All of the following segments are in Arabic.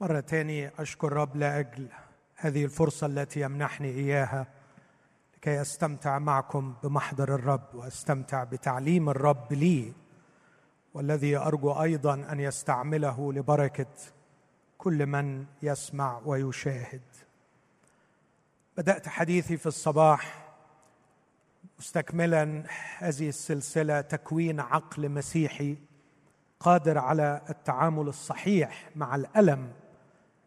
مرة تاني أشكر رب لأجل هذه الفرصة التي يمنحني إياها لكي أستمتع معكم بمحضر الرب وأستمتع بتعليم الرب لي والذي أرجو أيضا أن يستعمله لبركة كل من يسمع ويشاهد. بدأت حديثي في الصباح مستكملا هذه السلسلة تكوين عقل مسيحي قادر على التعامل الصحيح مع الألم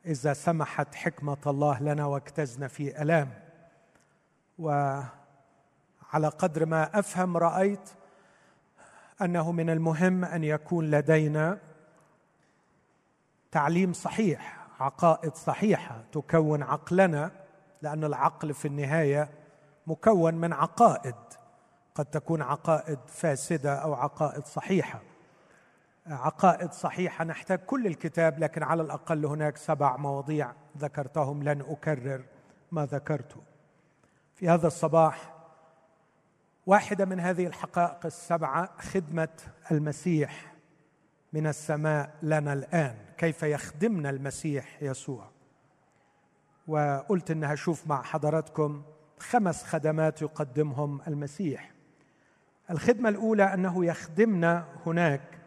إذا سمحت حكمة الله لنا واجتزنا في ألام. وعلى قدر ما أفهم رأيت أنه من المهم أن يكون لدينا تعليم صحيح عقائد صحيحة تكون عقلنا لأن العقل في النهاية مكون من عقائد. قد تكون عقائد فاسدة أو عقائد صحيحة. عقائد صحيحة. نحتاج كل الكتاب لكن على الأقل هناك سبع مواضيع ذكرتهم. لن أكرر ما ذكرته في هذا الصباح واحدة من هذه الحقائق السبعة خدمة المسيح من السماء لنا الآن. كيف يخدمنا المسيح يسوع؟ وقلت انها أشوف مع حضراتكم خمس خدمات يقدمهم المسيح. الخدمة الأولى أنه يخدمنا هناك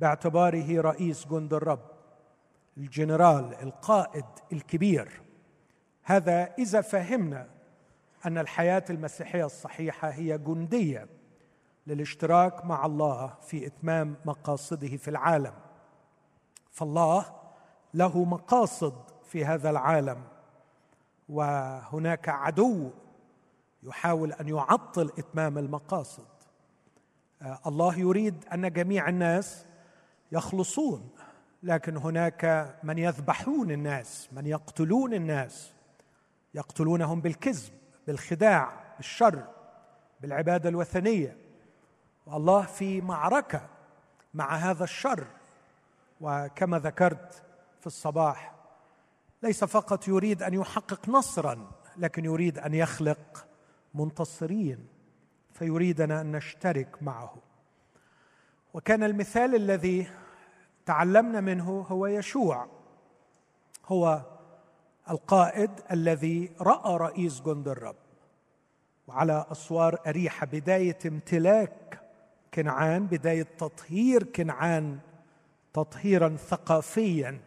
باعتباره رئيس جند الرب الجنرال القائد الكبير. هذا إذا فهمنا أن الحياة المسيحية الصحيحة هي جندية للاشتراك مع الله في إتمام مقاصده في العالم. فالله له مقاصد في هذا العالم وهناك عدو يحاول أن يعطل إتمام المقاصد. الله يريد أن جميع الناس يخلصون لكن هناك من يذبحون الناس من يقتلون الناس. يقتلونهم بالكذب بالخداع بالشر بالعبادة الوثنية. والله في معركة مع هذا الشر. وكما ذكرت في الصباح ليس فقط يريد أن يحقق نصرا لكن يريد أن يخلق منتصرين. فيريدنا أن نشترك معه. وكان المثال الذي تعلمنا منه هو يشوع. هو القائد الذي رأى رئيس جند الرب وعلى أسوار اريحه بداية امتلاك كنعان بداية تطهير كنعان تطهيرا ثقافيا.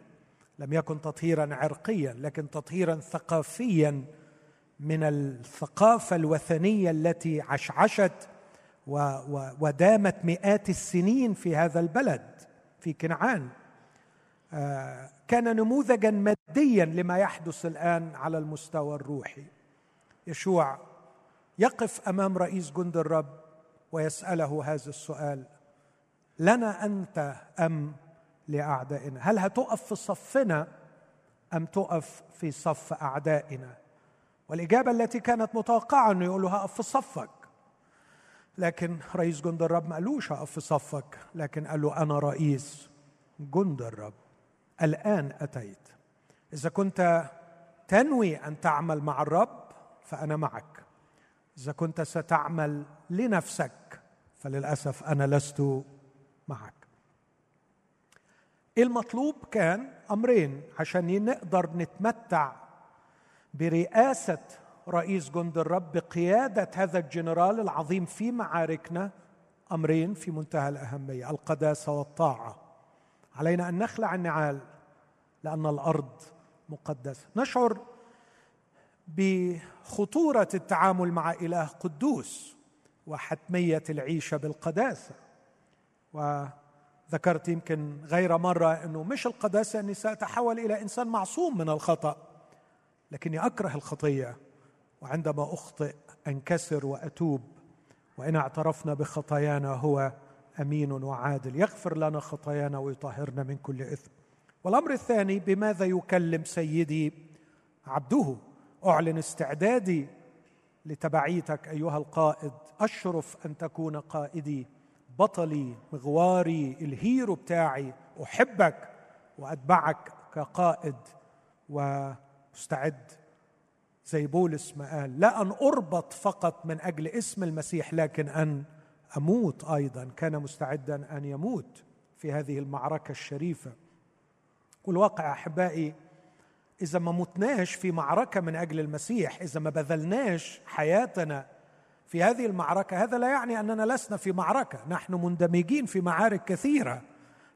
لم يكن تطهيرا عرقيا لكن تطهيرا ثقافيا من الثقافة الوثنية التي عشعشت ودامت مئات السنين في هذا البلد. في كنعان. آه، كان نموذجا ماديا لما يحدث الآن على المستوى الروحي. يشوع يقف أمام رئيس جند الرب ويسأله هذا السؤال لنا أنت أم لأعدائنا؟ هل هتقف في صفنا أم تقف في صف أعدائنا? والإجابة التي كانت متوقعة أنه يقول له هقف في صفك. لكن رئيس جند الرب ما قالوش هقف في صفك لكن قال له أنا رئيس جند الرب الآن أتيت. إذا كنت تنوي أن تعمل مع الرب فأنا معك. إذا كنت ستعمل لنفسك فللأسف أنا لست معك. المطلوب كان أمرين عشان نقدر نتمتع برئاسة رئيس جند الرب بقيادة هذا الجنرال العظيم في معاركنا أمرين في منتهى الأهمية القداسة والطاعة. علينا أن نخلع النعال لأن الأرض مقدسة. نشعر بخطورة التعامل مع إله قدوس وحتمية العيشه بالقداسة. وذكرت يمكن غير مرة إنه مش القداسة أني سأتحول إلى إنسان معصوم من الخطأ لكني أكره الخطيه وعندما أخطئ أنكسر وأتوب وإن اعترفنا بخطايانا هو أمين وعادل. يغفر لنا خطايانا ويطهرنا من كل إثم. والأمر الثاني بماذا يكلم سيدي عبده؟ أعلن استعدادي لتبعيتك أيها القائد. أشرف أن تكون قائدي. بطلي مغواري الهيرو بتاعي. أحبك وأتبعك كقائد. ومستعد زي بولس ما قال لا أن أربط فقط من أجل اسم المسيح لكن أن أموت أيضا. كان مستعدا أن يموت في هذه المعركة الشريفة. والواقع أحبائي إذا ما متناش في معركة من أجل المسيح إذا ما بذلناش حياتنا في هذه المعركة هذا لا يعني أننا لسنا في معركة. نحن مندمجين في معارك كثيرة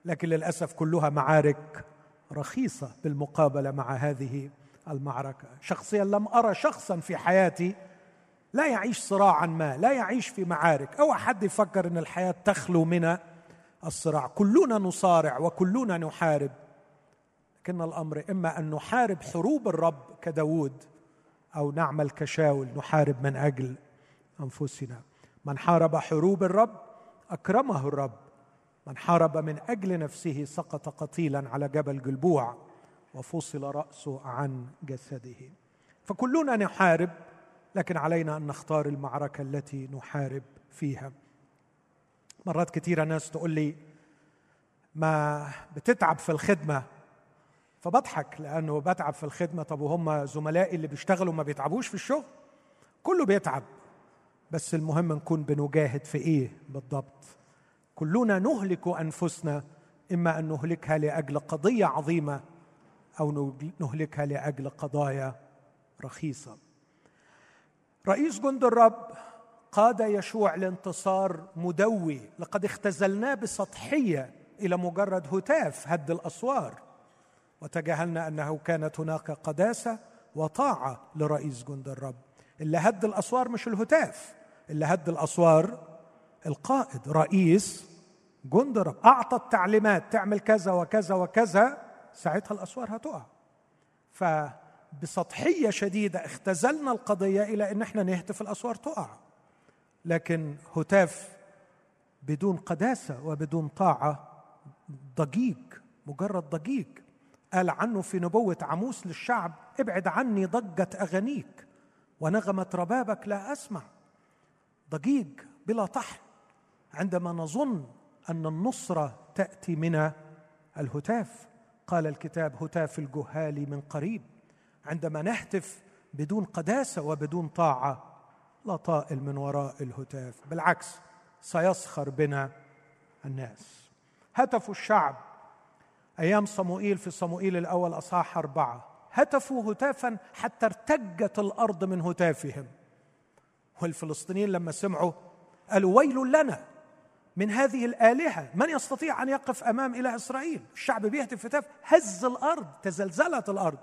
لكن للأسف كلها معارك رخيصة بالمقابلة مع هذه المعركة. شخصيا لم أرى شخصا في حياتي لا يعيش صراعا ما لا يعيش في معارك. أو حد يفكر إن الحياة تخلو من الصراع. كلنا نصارع وكلنا نحارب. لكن الأمر إما أن نحارب حروب الرب كداود أو نعمل كشاول نحارب من أجل أنفسنا. من حارب حروب الرب أكرمه الرب. من حارب من أجل نفسه سقط قتيلا على جبل جلبوع. وفصل رأسه عن جسده. فكلنا نحارب لكن علينا أن نختار المعركة التي نحارب فيها. مرات كثيره ناس تقول لي ما بتتعب في الخدمة؟ فبضحك لأنه بتعب في الخدمة. طب وهم زملائي اللي بيشتغلوا ما بيتعبوش في الشغل؟ كله بيتعب. بس المهم نكون بنجاهد في إيه بالضبط؟ كلنا نهلك أنفسنا إما أن نهلكها لأجل قضية عظيمة أو نهلكها لأجل قضايا رخيصة. رئيس جند الرب قاد يشوع لانتصار مدوي. لقد اختزلناه بسطحية إلى مجرد هتاف هد الأسوار. وتجاهلنا أنه كانت هناك قداسة وطاعة لرئيس جند الرب اللي هد الأسوار مش الهتاف اللي هد الأسوار القائد رئيس جند الرب أعطى التعليمات تعمل كذا وكذا وكذا. ساعتها الأسوار هتقع. فبسطحية شديدة اختزلنا القضية إلى إن إحنا نهتف الأسوار تقع. لكن هتاف بدون قداسة وبدون طاعة ضجيج مجرد ضجيج قال عنه في نبوة عموس للشعب ابعد عني ضجة اغانيك ونغمة ربابك لا أسمع. ضجيج بلا طحن عندما نظن أن النصرة تأتي من الهتاف قال الكتاب هتاف الجهال من قريب عندما نهتف بدون قداسة وبدون طاعة لا طائل من وراء الهتاف بالعكس سيسخر بنا الناس. هتفوا الشعب أيام صموئيل في صموئيل الأول اصحاح أربعة. هتفوا هتافا حتى ارتجت الأرض من هتافهم. والفلسطينيين لما سمعوا قالوا ويل لنا من هذه الآلهة. من يستطيع أن يقف أمام إله إسرائيل؟ الشعب بيهتف هتاف. هز الأرض تزلزلت الأرض.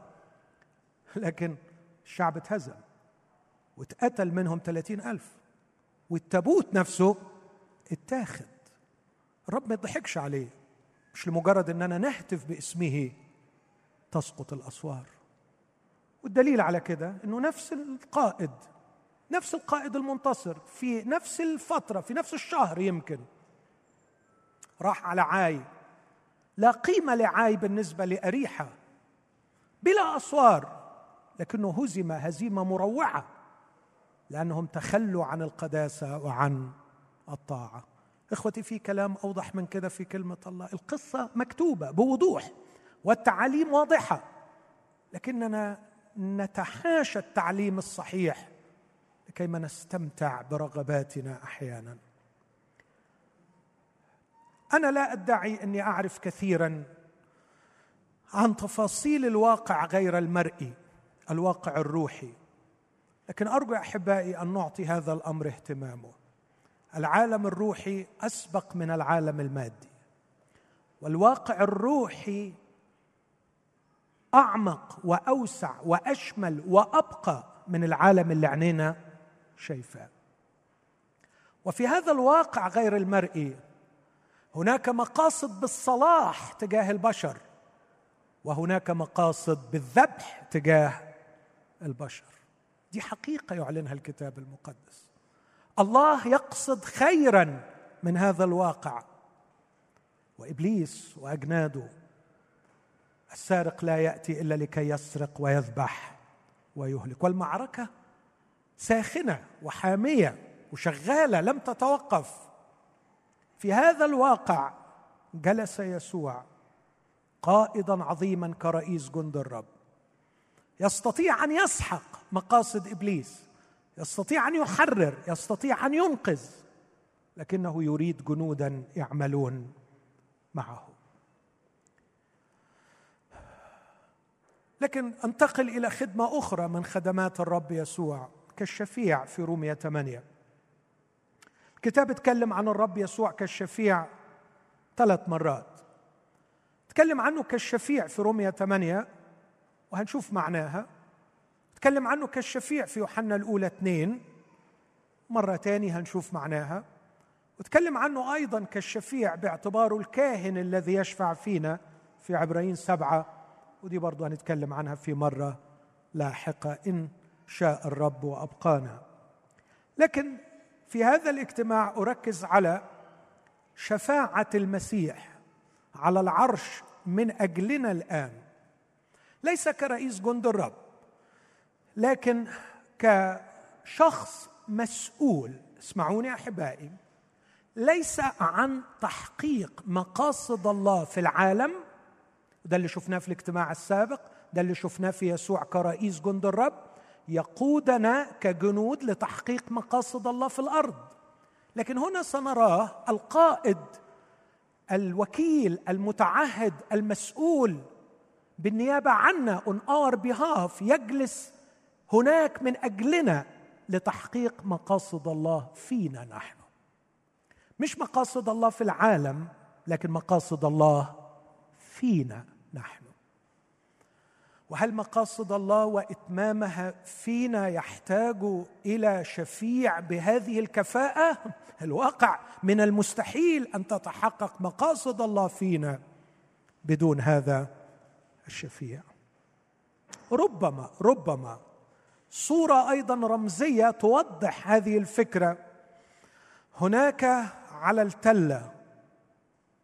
لكن الشعب اتهزم واتقتل منهم ثلاثين ألف. والتابوت نفسه اتاخد. الرب ما يضحكش عليه. مش لمجرد إننا نهتف باسمه تسقط الأسوار. والدليل على كده إنه نفس القائد نفس القائد المنتصر في نفس الفترة في نفس الشهر يمكن راح على عاي. لا قيمة لعاي بالنسبة لأريحة. بلا أسوار. لكنه هزم هزيمة مروعة. لأنهم تخلوا عن القداسة وعن الطاعة. إخوتي في كلام أوضح من كده في كلمة الله. القصة مكتوبة بوضوح والتعاليم واضحة. لكننا نتحاشى التعليم الصحيح لكيما نستمتع برغباتنا أحيانا. أنا لا أدعي أني أعرف كثيرا عن تفاصيل الواقع غير المرئي الواقع الروحي. لكن أرجو أحبائي أن نعطي هذا الأمر اهتمامه. العالم الروحي أسبق من العالم المادي. والواقع الروحي أعمق وأوسع وأشمل وأبقى من العالم اللي عينينا شايفاه. وفي هذا الواقع غير المرئي هناك مقاصد بالصلاح تجاه البشر وهناك مقاصد بالذبح تجاه البشر. دي حقيقة يعلنها الكتاب المقدس. الله يقصد خيرا من هذا الواقع. وإبليس وأجناده السارق لا يأتي إلا لكي يسرق ويذبح ويهلك. والمعركة ساخنة وحامية وشغالة لم تتوقف. في هذا الواقع جلس يسوع قائدا عظيما كرئيس جند الرب. يستطيع أن يسحق مقاصد إبليس يستطيع أن يحرر يستطيع أن ينقذ لكنه يريد جنودا يعملون معه. لكن أنتقل إلى خدمة أخرى من خدمات الرب يسوع كالشفيع في رومية 8 الكتاب اتكلم عن الرب يسوع كالشفيع ثلاث مرات. تكلم عنه كالشفيع في رومية 8 وهنشوف معناها. تكلم عنه كالشفيع في يوحنا الأولى 2 مرة تاني هنشوف معناها. وتكلم عنه أيضا كالشفيع باعتباره الكاهن الذي يشفع فينا في عبرين سبعة ودي برضو هنتكلم عنها في مرة لاحقة إن شاء الرب وأبقانا. لكن في هذا الاجتماع أركز على شفاعة المسيح على العرش من أجلنا الآن. ليس كرئيس جند الرب لكن كشخص مسؤول اسمعوني أحبائي ليس عن تحقيق مقاصد الله في العالم ده اللي شفناه في الاجتماع السابق ده اللي شفناه في يسوع كرئيس جند الرب يقودنا كجنود لتحقيق مقاصد الله في الأرض. لكن هنا سنراه القائد الوكيل المتعهد المسؤول بالنيابة عنا on our behalf يجلس هناك من أجلنا لتحقيق مقاصد الله فينا نحن. مش مقاصد الله في العالم لكن مقاصد الله فينا نحن. وهل مقاصد الله وإتمامها فينا يحتاج إلى شفيع بهذه الكفاءة؟ الواقع من المستحيل أن تتحقق مقاصد الله فينا بدون هذا الشفيع. ربما ربما صورة أيضا رمزية توضح هذه الفكرة. هناك على التلة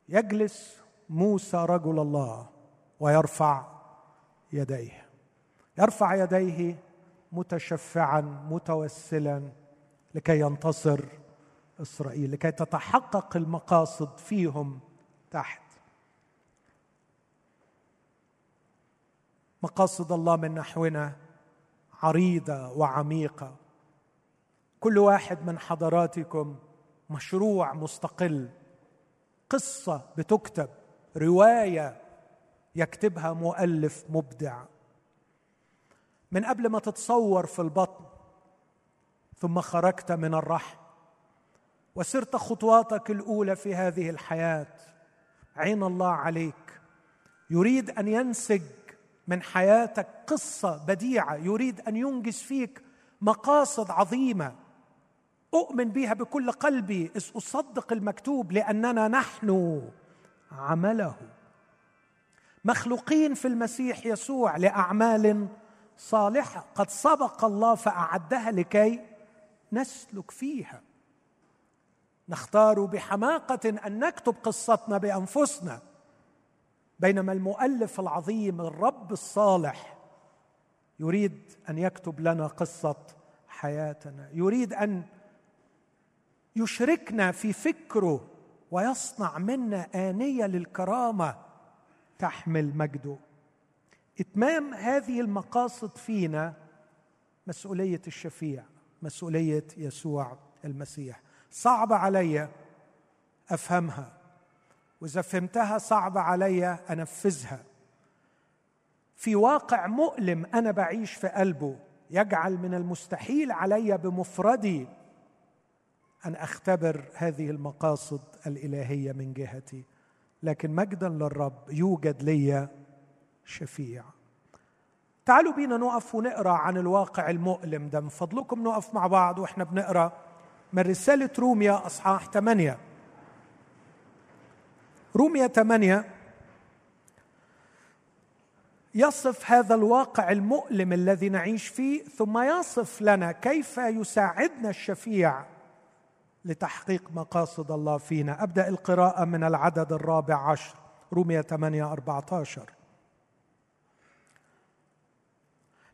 يجلس موسى رجل الله ويرفع يديه. يرفع يديه متشفعا متوسلا لكي ينتصر إسرائيل لكي تتحقق المقاصد فيهم تحت. مقاصد الله من نحونا عريضة وعميقة. كل واحد من حضراتكم مشروع مستقل. قصة بتكتب رواية يكتبها مؤلف مبدع. من قبل ما تتصور في البطن ثم خرجت من الرحم وسرت خطواتك الأولى في هذه الحياة. عين الله عليك. يريد أن ينسج من حياتك قصة بديعة. يريد أن ينجز فيك مقاصد عظيمة. أؤمن بها بكل قلبي. أصدق المكتوب لأننا نحن عمله. مخلوقين في المسيح يسوع لأعمال صالحة. قد سبق الله فأعدها لكي نسلك فيها. نختار بحماقة أن نكتب قصتنا بأنفسنا بينما المؤلف العظيم الرب الصالح يريد أن يكتب لنا قصة حياتنا. يريد أن يشركنا في فكره ويصنع منا آنية للكرامة تحمل مجده. إتمام هذه المقاصد فينا مسؤولية الشفيع مسؤولية يسوع المسيح. صعب علي أفهمها وإذا فهمتها صعب علي أنفذها. في واقع مؤلم أنا بعيش في قلبه يجعل من المستحيل علي بمفردي أن أختبر هذه المقاصد الإلهية من جهتي. لكن مجدا للرب يوجد لي شفيع. تعالوا بينا نقف ونقرأ عن الواقع المؤلم ده. من فضلكم نقف مع بعض وإحنا بنقرأ من رسالة روميا أصحاح 8 روميا 8 يصف هذا الواقع المؤلم الذي نعيش فيه ثم يصف لنا كيف يساعدنا الشفيع لتحقيق مقاصد الله فينا. أبدأ القراءة من العدد الرابع عشر رومية 8 14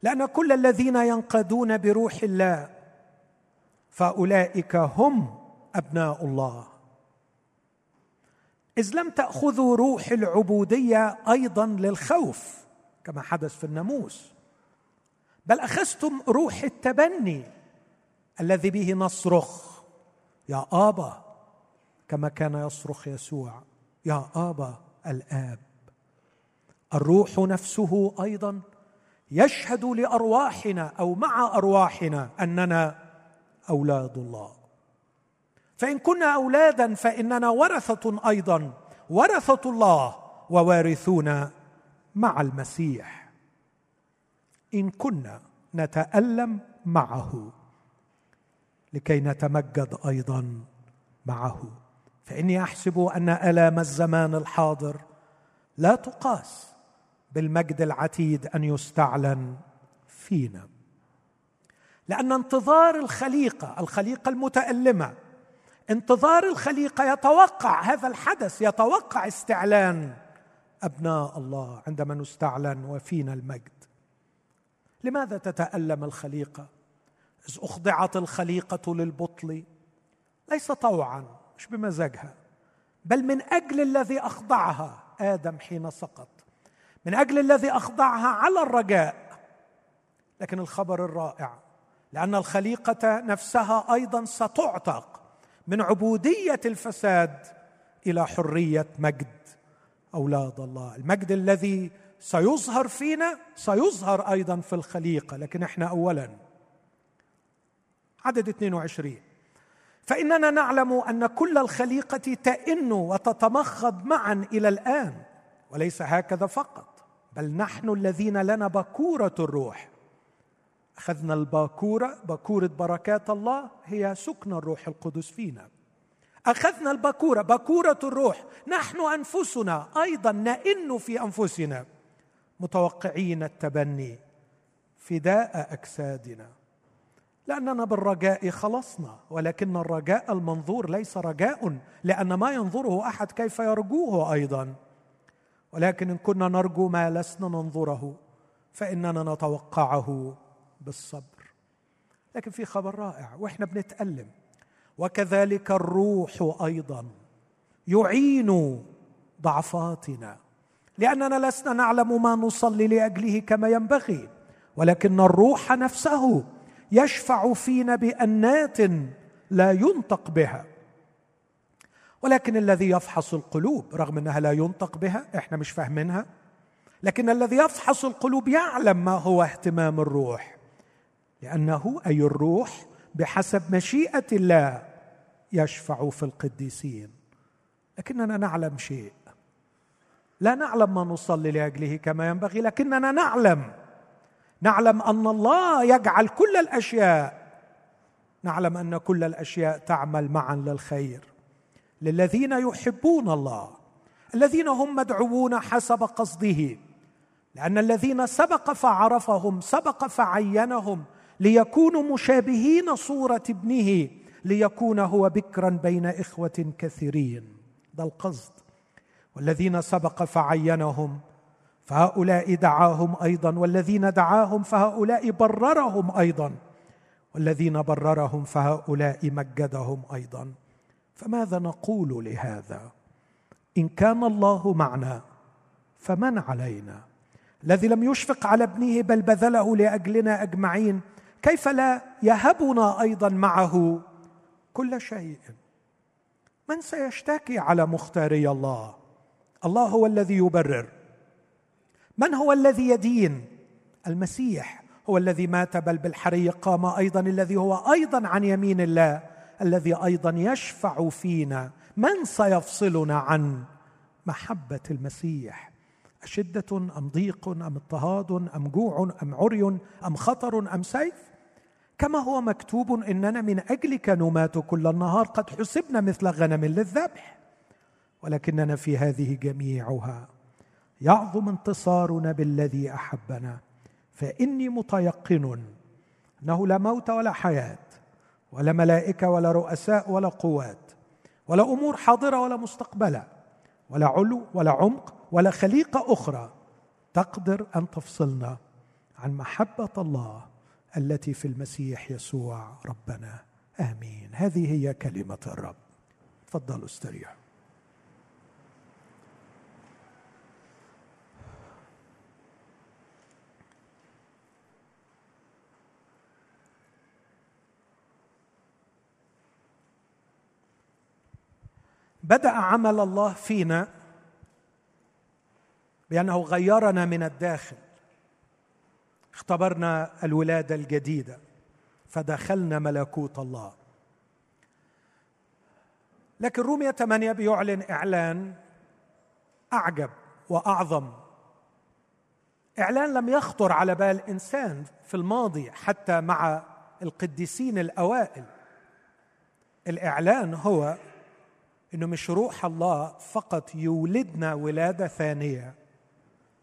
لأن كل الذين ينقادون بروح الله فأولئك هم أبناء الله. إذ لم تأخذوا روح العبودية أيضا للخوف كما حدث في الناموس بل أخذتم روح التبني الذي به نصرخ. يا آبا كما كان يصرخ يسوع يا آبا الآب. الروح نفسه أيضا يشهد لأرواحنا أو مع أرواحنا أننا أولاد الله. فإن كنا أولادا فإننا ورثة أيضا ورثة الله ووارثون مع المسيح. إن كنا نتألم معه. لكي نتمجد أيضا معه. فإني أحسب أن آلام الزمان الحاضر لا تقاس بالمجد العتيد أن يستعلن فينا. لأن انتظار الخليقة الخليقة المتألمة انتظار الخليقة يتوقع هذا الحدث يتوقع استعلان أبناء الله عندما نستعلن وفينا المجد. لماذا تتألم الخليقة؟ إذ أخضعت الخليقة للبطل. ليس طوعا مش بمزاجها بل من أجل الذي أخضعها. آدم حين سقط من أجل الذي أخضعها على الرجاء. لكن الخبر الرائع لأن الخليقة نفسها أيضا ستعتق من عبودية الفساد إلى حرية مجد أولاد الله. المجد الذي سيظهر فينا سيظهر أيضا في الخليقة. لكن إحنا اولا عدد 22 فإننا نعلم أن كل الخليقة تئن وتتمخض معا إلى الآن وليس هكذا فقط بل نحن الذين لنا بكوره الروح. أخذنا الباكورة باكورة بركات الله هي سكن الروح القدس فينا. أخذنا البكوره بكوره الروح نحن أنفسنا أيضا نئن في أنفسنا متوقعين التبني فداء أجسادنا. لأننا بالرجاء خلصنا ولكن الرجاء المنظور ليس رجاء لأن ما ينظره أحد كيف يرجوه أيضا. ولكن إن كنا نرجو ما لسنا ننظره فإننا نتوقعه بالصبر. لكن في خبر رائع وإحنا بنتألم. وكذلك الروح أيضا يعين ضعفاتنا. لأننا لسنا نعلم ما نصلي لأجله كما ينبغي ولكن الروح نفسه يشفع فينا بانات لا ينطق بها. ولكن الذي يفحص القلوب رغم أنها لا ينطق بها إحنا مش فاهمينها لكن الذي يفحص القلوب يعلم ما هو اهتمام الروح. لأنه أي الروح بحسب مشيئة الله يشفع في القديسين. لكننا نعلم شيء. لا نعلم ما نصلي لأجله كما ينبغي لكننا نعلم نعلم أن الله يجعل كل الأشياء نعلم أن كل الأشياء تعمل معا للخير للذين يحبون الله الذين هم مدعوون حسب قصده لأن الذين سبق فعرفهم سبق فعينهم ليكونوا مشابهين صورة ابنه ليكون هو بكرا بين إخوة كثيرين. ده القصد. والذين سبق فعينهم فهؤلاء دعاهم أيضا والذين دعاهم فهؤلاء بررهم أيضا والذين بررهم فهؤلاء مجدهم أيضا. فماذا نقول لهذا؟ إن كان الله معنا فمن علينا؟ الذي لم يشفق على ابنه بل بذله لأجلنا أجمعين كيف لا يهبنا أيضا معه؟ كل شيء. من سيشتكي على مختاري الله؟ الله هو الذي يبرر. من هو الذي يدين؟ المسيح هو الذي مات بل بالحري قام أيضا الذي هو أيضا عن يمين الله الذي أيضا يشفع فينا. من سيفصلنا عن محبة المسيح؟ أشدة أم ضيق أم اضطهاد أم جوع أم عري أم خطر أم سيف؟ كما هو مكتوب إننا من أجلك نمات كل النهار قد حسبنا مثل غنم للذبح ولكننا في هذه جميعها. يعظم انتصارنا بالذي أحبنا. فإني متيقن أنه لا موت ولا حياة ولا ملائكة ولا رؤساء ولا قوات ولا أمور حاضرة ولا مستقبلة ولا علو ولا عمق ولا خليقة أخرى تقدر أن تفصلنا عن محبة الله التي في المسيح يسوع ربنا. آمين. هذه هي كلمة الرب. تفضلوا استريحوا بدأ عمل الله فينا بأنه غيرنا من الداخل. اختبرنا الولادة الجديدة فدخلنا ملكوت الله. لكن رومية 8 بيعلن إعلان أعجب وأعظم. إعلان لم يخطر على بال إنسان في الماضي حتى مع القديسين الأوائل. الإعلان هو إنه مش روح الله فقط يولدنا ولادة ثانية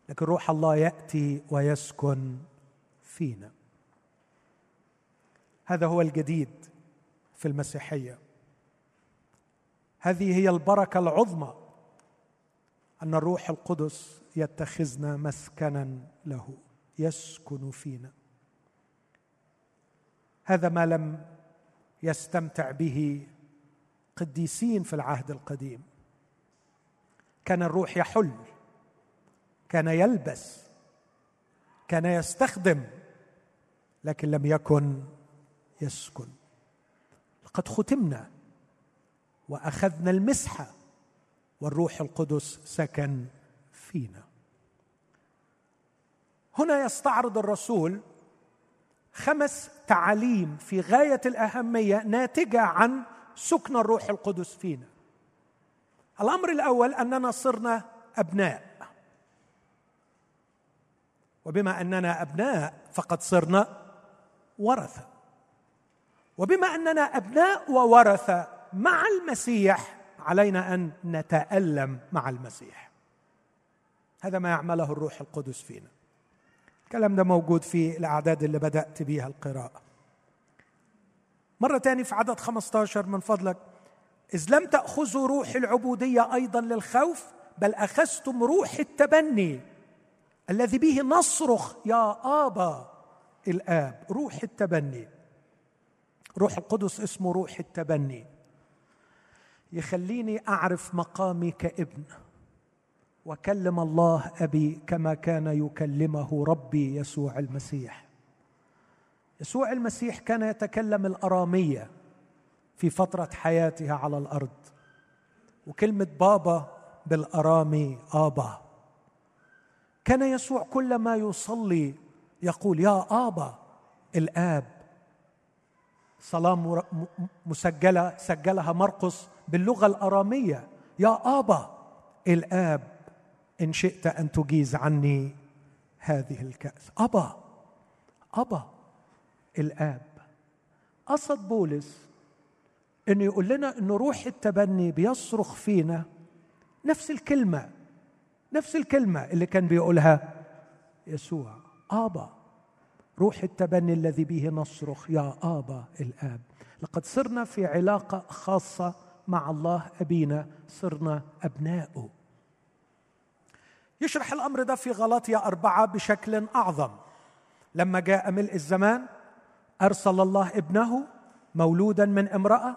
لكن روح الله يأتي ويسكن فينا. هذا هو الجديد في المسيحية. هذه هي البركة العظمى أن الروح القدس يتخذنا مسكنا له يسكن فينا. هذا ما لم يستمتع به قديسين في العهد القديم. كان الروح يحل كان يلبس كان يستخدم لكن لم يكن يسكن. لقد ختمنا وأخذنا المسحه والروح القدس سكن فينا. هنا يستعرض الرسول خمس تعاليم في غاية الأهمية ناتجة عن سكن الروح القدس فينا. الأمر الأول أننا صرنا أبناء. وبما أننا أبناء فقد صرنا ورثة. وبما أننا أبناء وورثة مع المسيح علينا أن نتألم مع المسيح. هذا ما يعمله الروح القدس فينا. الكلام ده موجود في الأعداد اللي بدأت بها القراءة. مرة تاني في عدد 15 من فضلك. إذ لم تأخذوا روح العبودية أيضا للخوف بل أخذتم روح التبني الذي به نصرخ يا آبا الآب روح التبني. روح القدس اسمه روح التبني. يخليني أعرف مقامي كابن وكلم الله أبي كما كان يكلمه ربي يسوع المسيح. يسوع المسيح كان يتكلم الأرامية في فترة حياته على الأرض. وكلمة بابا بالأرامي آبا. كان يسوع كلما يصلي يقول يا آبا الآب. صلاه مسجله سجلها مرقس باللغة الأرامية. يا آبا الآب إن شئت أن تجيز عني هذه الكأس. آبا آبا. الآب. قصد بولس إنه يقول لنا ان روح التبني بيصرخ فينا نفس الكلمة نفس الكلمة اللي كان بيقولها يسوع. آبا روح التبني الذي به نصرخ يا آبا الآب. لقد صرنا في علاقة خاصة مع الله أبينا صرنا أبناؤه. يشرح الأمر ده في غلطية أربعة بشكل أعظم. لما جاء ملء الزمان أرسل الله ابنه مولودا من امرأة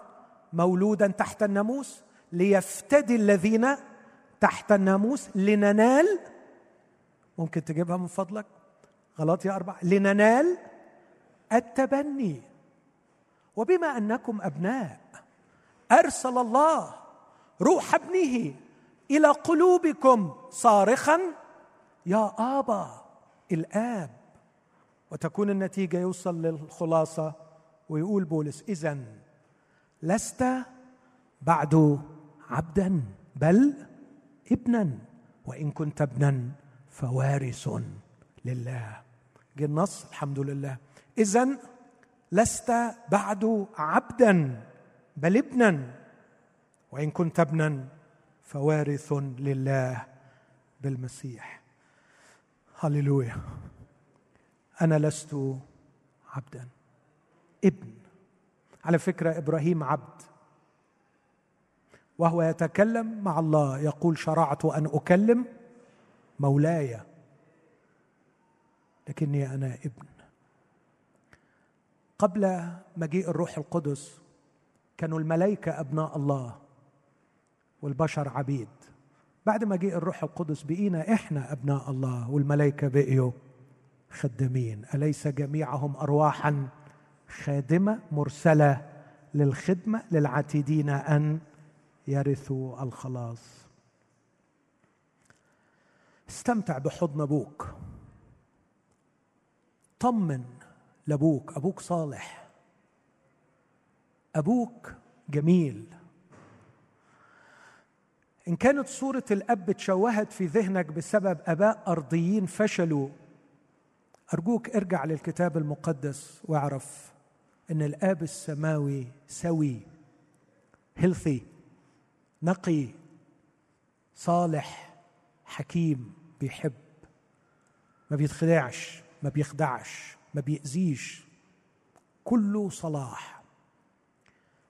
مولودا تحت الناموس ليفتدي الذين تحت الناموس لننال ممكن تجيبها من فضلك غلط يا أربعة لننال التبني. وبما أنكم أبناء أرسل الله روح ابنه إلى قلوبكم صارخا يا آبا الآب وتكون النتيجة يوصل للخلاصة ويقول بولس اذا لست بعد عبدا بل ابنا وإن كنت ابنا فوارث لله. جه النص الحمد لله. اذا لست بعد عبدا بل ابنا وإن كنت ابنا فوارث لله بالمسيح. هللويا. أنا لست عبدا. ابن. على فكرة إبراهيم عبد. وهو يتكلم مع الله يقول شرعت أن أكلم مولاي لكني أنا ابن. قبل مجيء الروح القدس كانوا الملائكة أبناء الله والبشر عبيد. بعد مجيء الروح القدس بقينا إحنا أبناء الله والملائكة بقيوا. خدامين. أليس جميعهم ارواحا خادمة مرسلة للخدمة للعتيدين أن يرثوا الخلاص؟ استمتع بحضن أبوك. طمن لأبوك. أبوك صالح. أبوك جميل. إن كانت صورة الأب تشوهت في ذهنك بسبب أباء أرضيين فشلوا أرجوك ارجع للكتاب المقدس واعرف إن الآب السماوي سوي هيلثي نقي صالح حكيم بيحب. ما بيتخدعش ما بيخدعش ما بيأذيش. كله صلاح.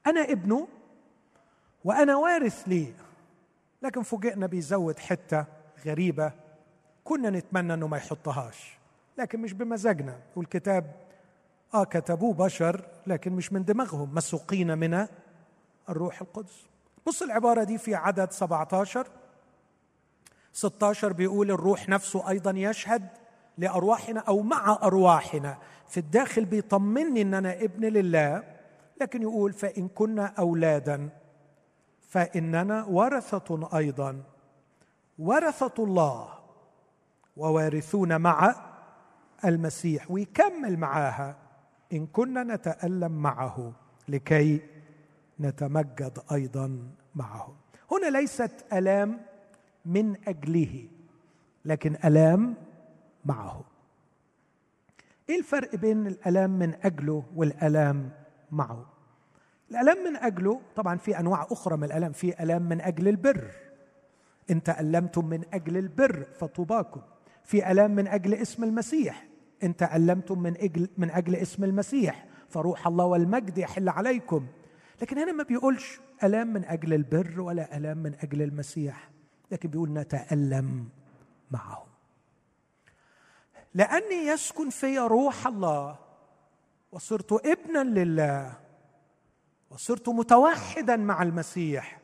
أنا ابنه وأنا وارث ليه لكن فوجئنا بيزود حتة غريبة كنا نتمنى أنه ما يحطهاش. لكن مش بمزاجنا. والكتاب آه كتبوه بشر لكن مش من دماغهم. مسوقين من الروح القدس. بص العبارة دي في عدد 17 16 بيقول الروح نفسه أيضا يشهد لأرواحنا أو مع أرواحنا. في الداخل بيطمني أن أنا ابن لله لكن يقول فإن كنا أولادا فإننا ورثة أيضا. ورثة الله ووارثون مع المسيح ويكمل معاها. إن كنا نتألم معه لكي نتمجد أيضا معه. هنا ليست ألام من أجله لكن ألام معه. إيه الفرق بين الألام من أجله والألام معه؟ الألام من أجله طبعا في أنواع أخرى من الألام. في ألام من أجل البر. إن تألمتم من أجل البر فطوباكم. في ألام من أجل اسم المسيح. إن تالمتم من أجل من أجل اسم المسيح فروح الله والمجد يحل عليكم. لكن هنا ما بيقولش ألام من أجل البر ولا ألام من أجل المسيح لكن بيقول نتألم معه. لأني يسكن في روح الله وصرت ابنا لله وصرت متوحدا مع المسيح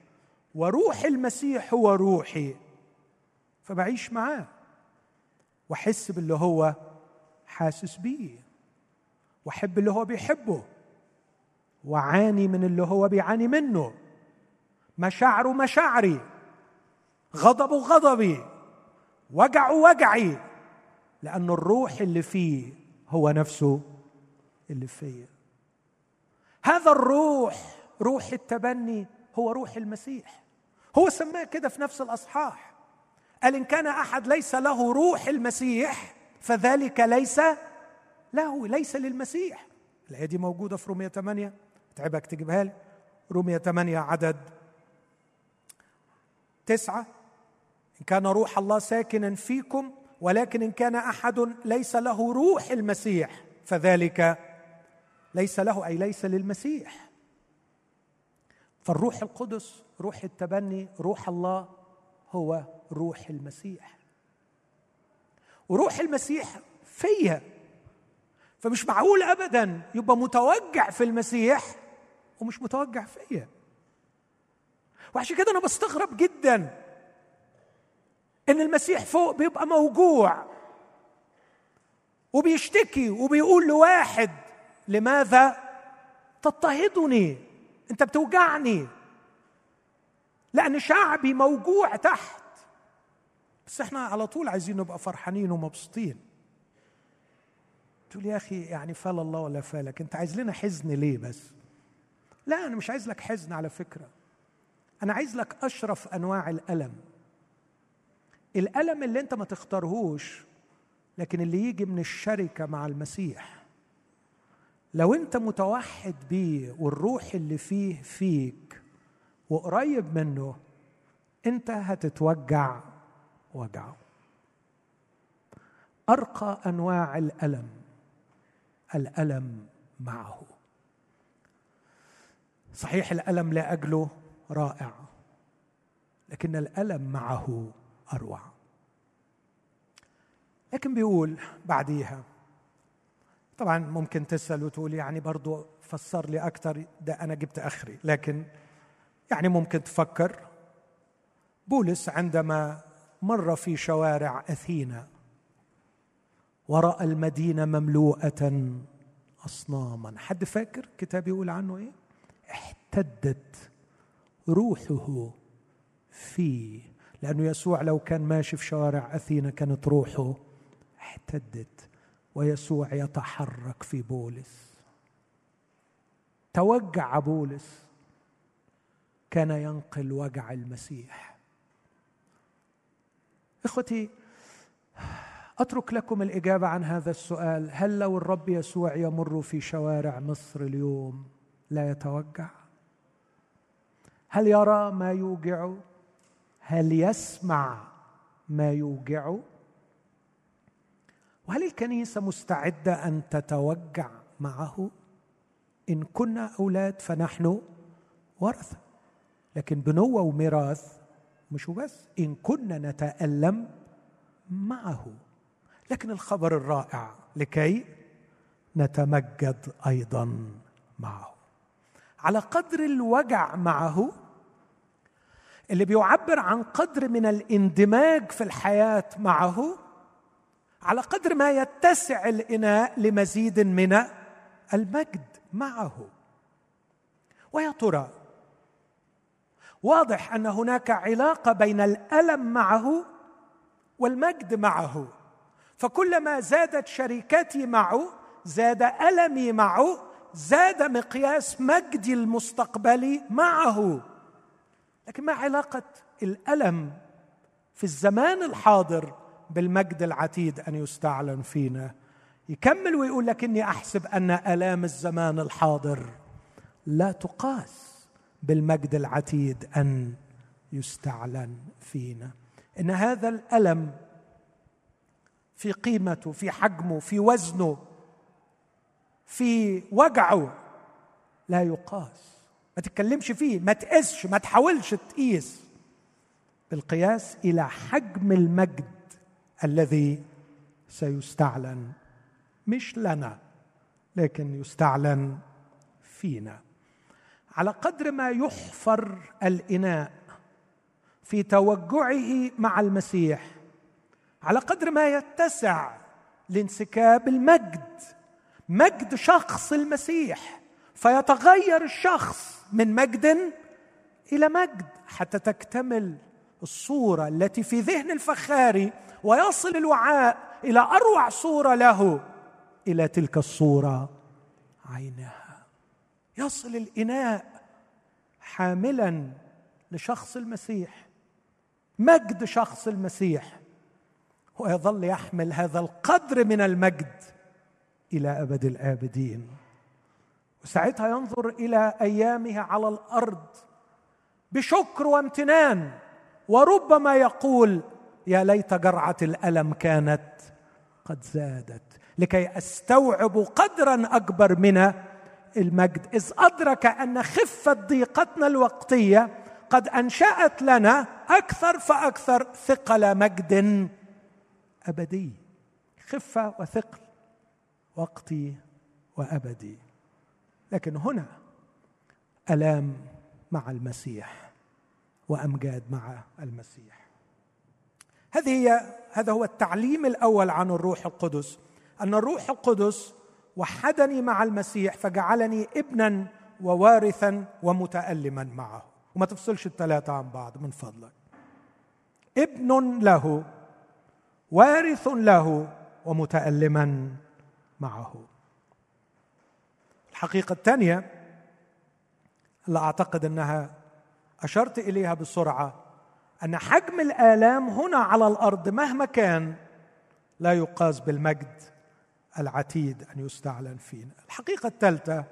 وروح المسيح هو روحي فبعيش معاه وأحس باللي هو حاسس بيه واحب اللي هو بيحبه وعاني من اللي هو بيعاني منه. مشاعره مشاعري غضبه غضبي وجعه وجعي لأن الروح اللي فيه هو نفسه اللي فيا هذا الروح روح التبني هو روح المسيح. هو سماه كده في نفس الأصحاح. قال إن كان أحد ليس له روح المسيح فذلك ليس له ليس للمسيح. الآية دي موجودة في رومية 8 تعبك تجيبها لي. رومية 8 عدد تسعة. إن كان روح الله ساكنا فيكم ولكن إن كان أحد ليس له روح المسيح فذلك ليس له أي ليس للمسيح. فالروح القدس روح التبني روح الله هو روح المسيح. وروح المسيح فيا. فمش معقول ابدا يبقى متوجع في المسيح ومش متوجع فيا. وعشان كده أنا بستغرب جدا إن المسيح فوق بيبقى موجوع وبيشتكي وبيقول لواحد لماذا تضطهدني؟ أنت بتوجعني. لأن شعبي موجوع تحت. بس إحنا على طول عايزين نبقى فرحانين ومبسوطين. تقول يا أخي يعني فال الله ولا فالك أنت عايز لنا حزن ليه بس؟ لا أنا مش عايز لك حزن على فكرة. أنا عايز لك أشرف أنواع الألم. الألم اللي أنت ما تختارهوش لكن اللي يجي من الشركة مع المسيح. لو أنت متوحد بيه والروح اللي فيه فيك وقريب منه أنت هتتوجع. وجعه. أرقى أنواع الألم الألم معه. صحيح الألم لأجله رائع لكن الألم معه أروع. لكن بيقول بعديها طبعا ممكن تسأل وتقول يعني برضو فسر لي أكثر ده أنا جبت آخري. لكن يعني ممكن تفكر بولس عندما مر في شوارع أثينا ورأى المدينة مملوءة أصناما. حد فاكر كتاب يقول عنه إيه؟ احتدت روحه فيه. لأنه يسوع لو كان ماشي في شوارع أثينا كانت روحه احتدت ويسوع يتحرك في بولس. توجع بولس كان ينقل وجع المسيح. إخوتي أترك لكم الإجابة عن هذا السؤال. هل لو الرب يسوع يمر في شوارع مصر اليوم لا يتوجع؟ هل يرى ما يوجعه هل يسمع ما يوجعه وهل الكنيسة مستعدة أن تتوجع معه؟ إن كنا أولاد فنحن ورثة لكن بنوة وميراث مش بس إن كنا نتألم معه. لكن الخبر الرائع لكي نتمجد أيضا معه. على قدر الوجع معه اللي بيعبر عن قدر من الاندماج في الحياة معه على قدر ما يتسع الإناء لمزيد من المجد معه. ويا ترى واضح أن هناك علاقة بين الألم معه والمجد معه. فكلما زادت شركتي معه زاد ألمي معه زاد مقياس مجدي المستقبلي معه. لكن ما علاقة الألم في الزمان الحاضر بالمجد العتيد أن يستعلن فينا؟ يكمل ويقول لك اني أحسب أن ألام الزمان الحاضر لا تقاس. بالمجد العتيد أن يستعلن فينا. إن هذا الألم في قيمته في حجمه في وزنه في وجعه لا يقاس. ما تتكلمش فيه ما تقسش ما تحاولش تقيس. بالقياس إلى حجم المجد الذي سيستعلن. مش لنا لكن يستعلن فينا. على قدر ما يحفر الإناء في توجعه مع المسيح على قدر ما يتسع لانسكاب المجد مجد شخص المسيح فيتغير الشخص من مجد إلى مجد حتى تكتمل الصورة التي في ذهن الفخاري ويصل الوعاء إلى أروع صورة له إلى تلك الصورة عينها يصل الإناء حاملا لشخص المسيح مجد شخص المسيح ويظل يحمل هذا القدر من المجد إلى أبد الآبدين. وساعتها ينظر إلى ايامه على الأرض بشكر وامتنان وربما يقول يا ليت جرعة الألم كانت قد زادت لكي أستوعب قدرا أكبر من المجد. إذ أدرك أن خفة ضيقتنا الوقتية قد أنشأت لنا أكثر فأكثر ثقل مجد أبدي. خفة وثقل وقتي وأبدي. لكن هنا ألام مع المسيح وأمجاد مع المسيح. هذه هي هذا هو التعليم الأول عن الروح القدس. أن الروح القدس وحدني مع المسيح فجعلني ابنا ووارثا ومتالما معه. وما تفصلش الثلاثه عن بعض من فضلك. ابن له وارث له ومتالما معه. الحقيقة الثانية اللي أعتقد أنها أشرت إليها بسرعة أن حجم الآلام هنا على الأرض مهما كان لا يقاس بالمجد. العتيد أن يستعلن فينا. الحقيقة الثالثة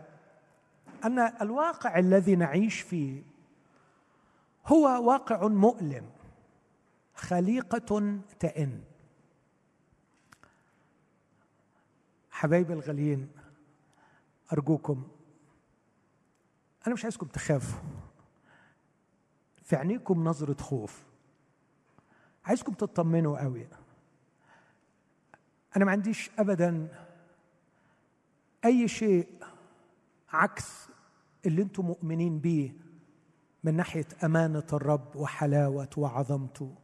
أن الواقع الذي نعيش فيه هو واقع مؤلم خليقة تئن. حبايبي الغاليين أرجوكم أنا مش عايزكم تخافوا. في عينيكم نظرة خوف. عايزكم تطمنوا قوي. أنا ما عنديش ابدا أي شيء عكس اللي أنتم مؤمنين بيه من ناحية أمانة الرب وحلاوه وعظمته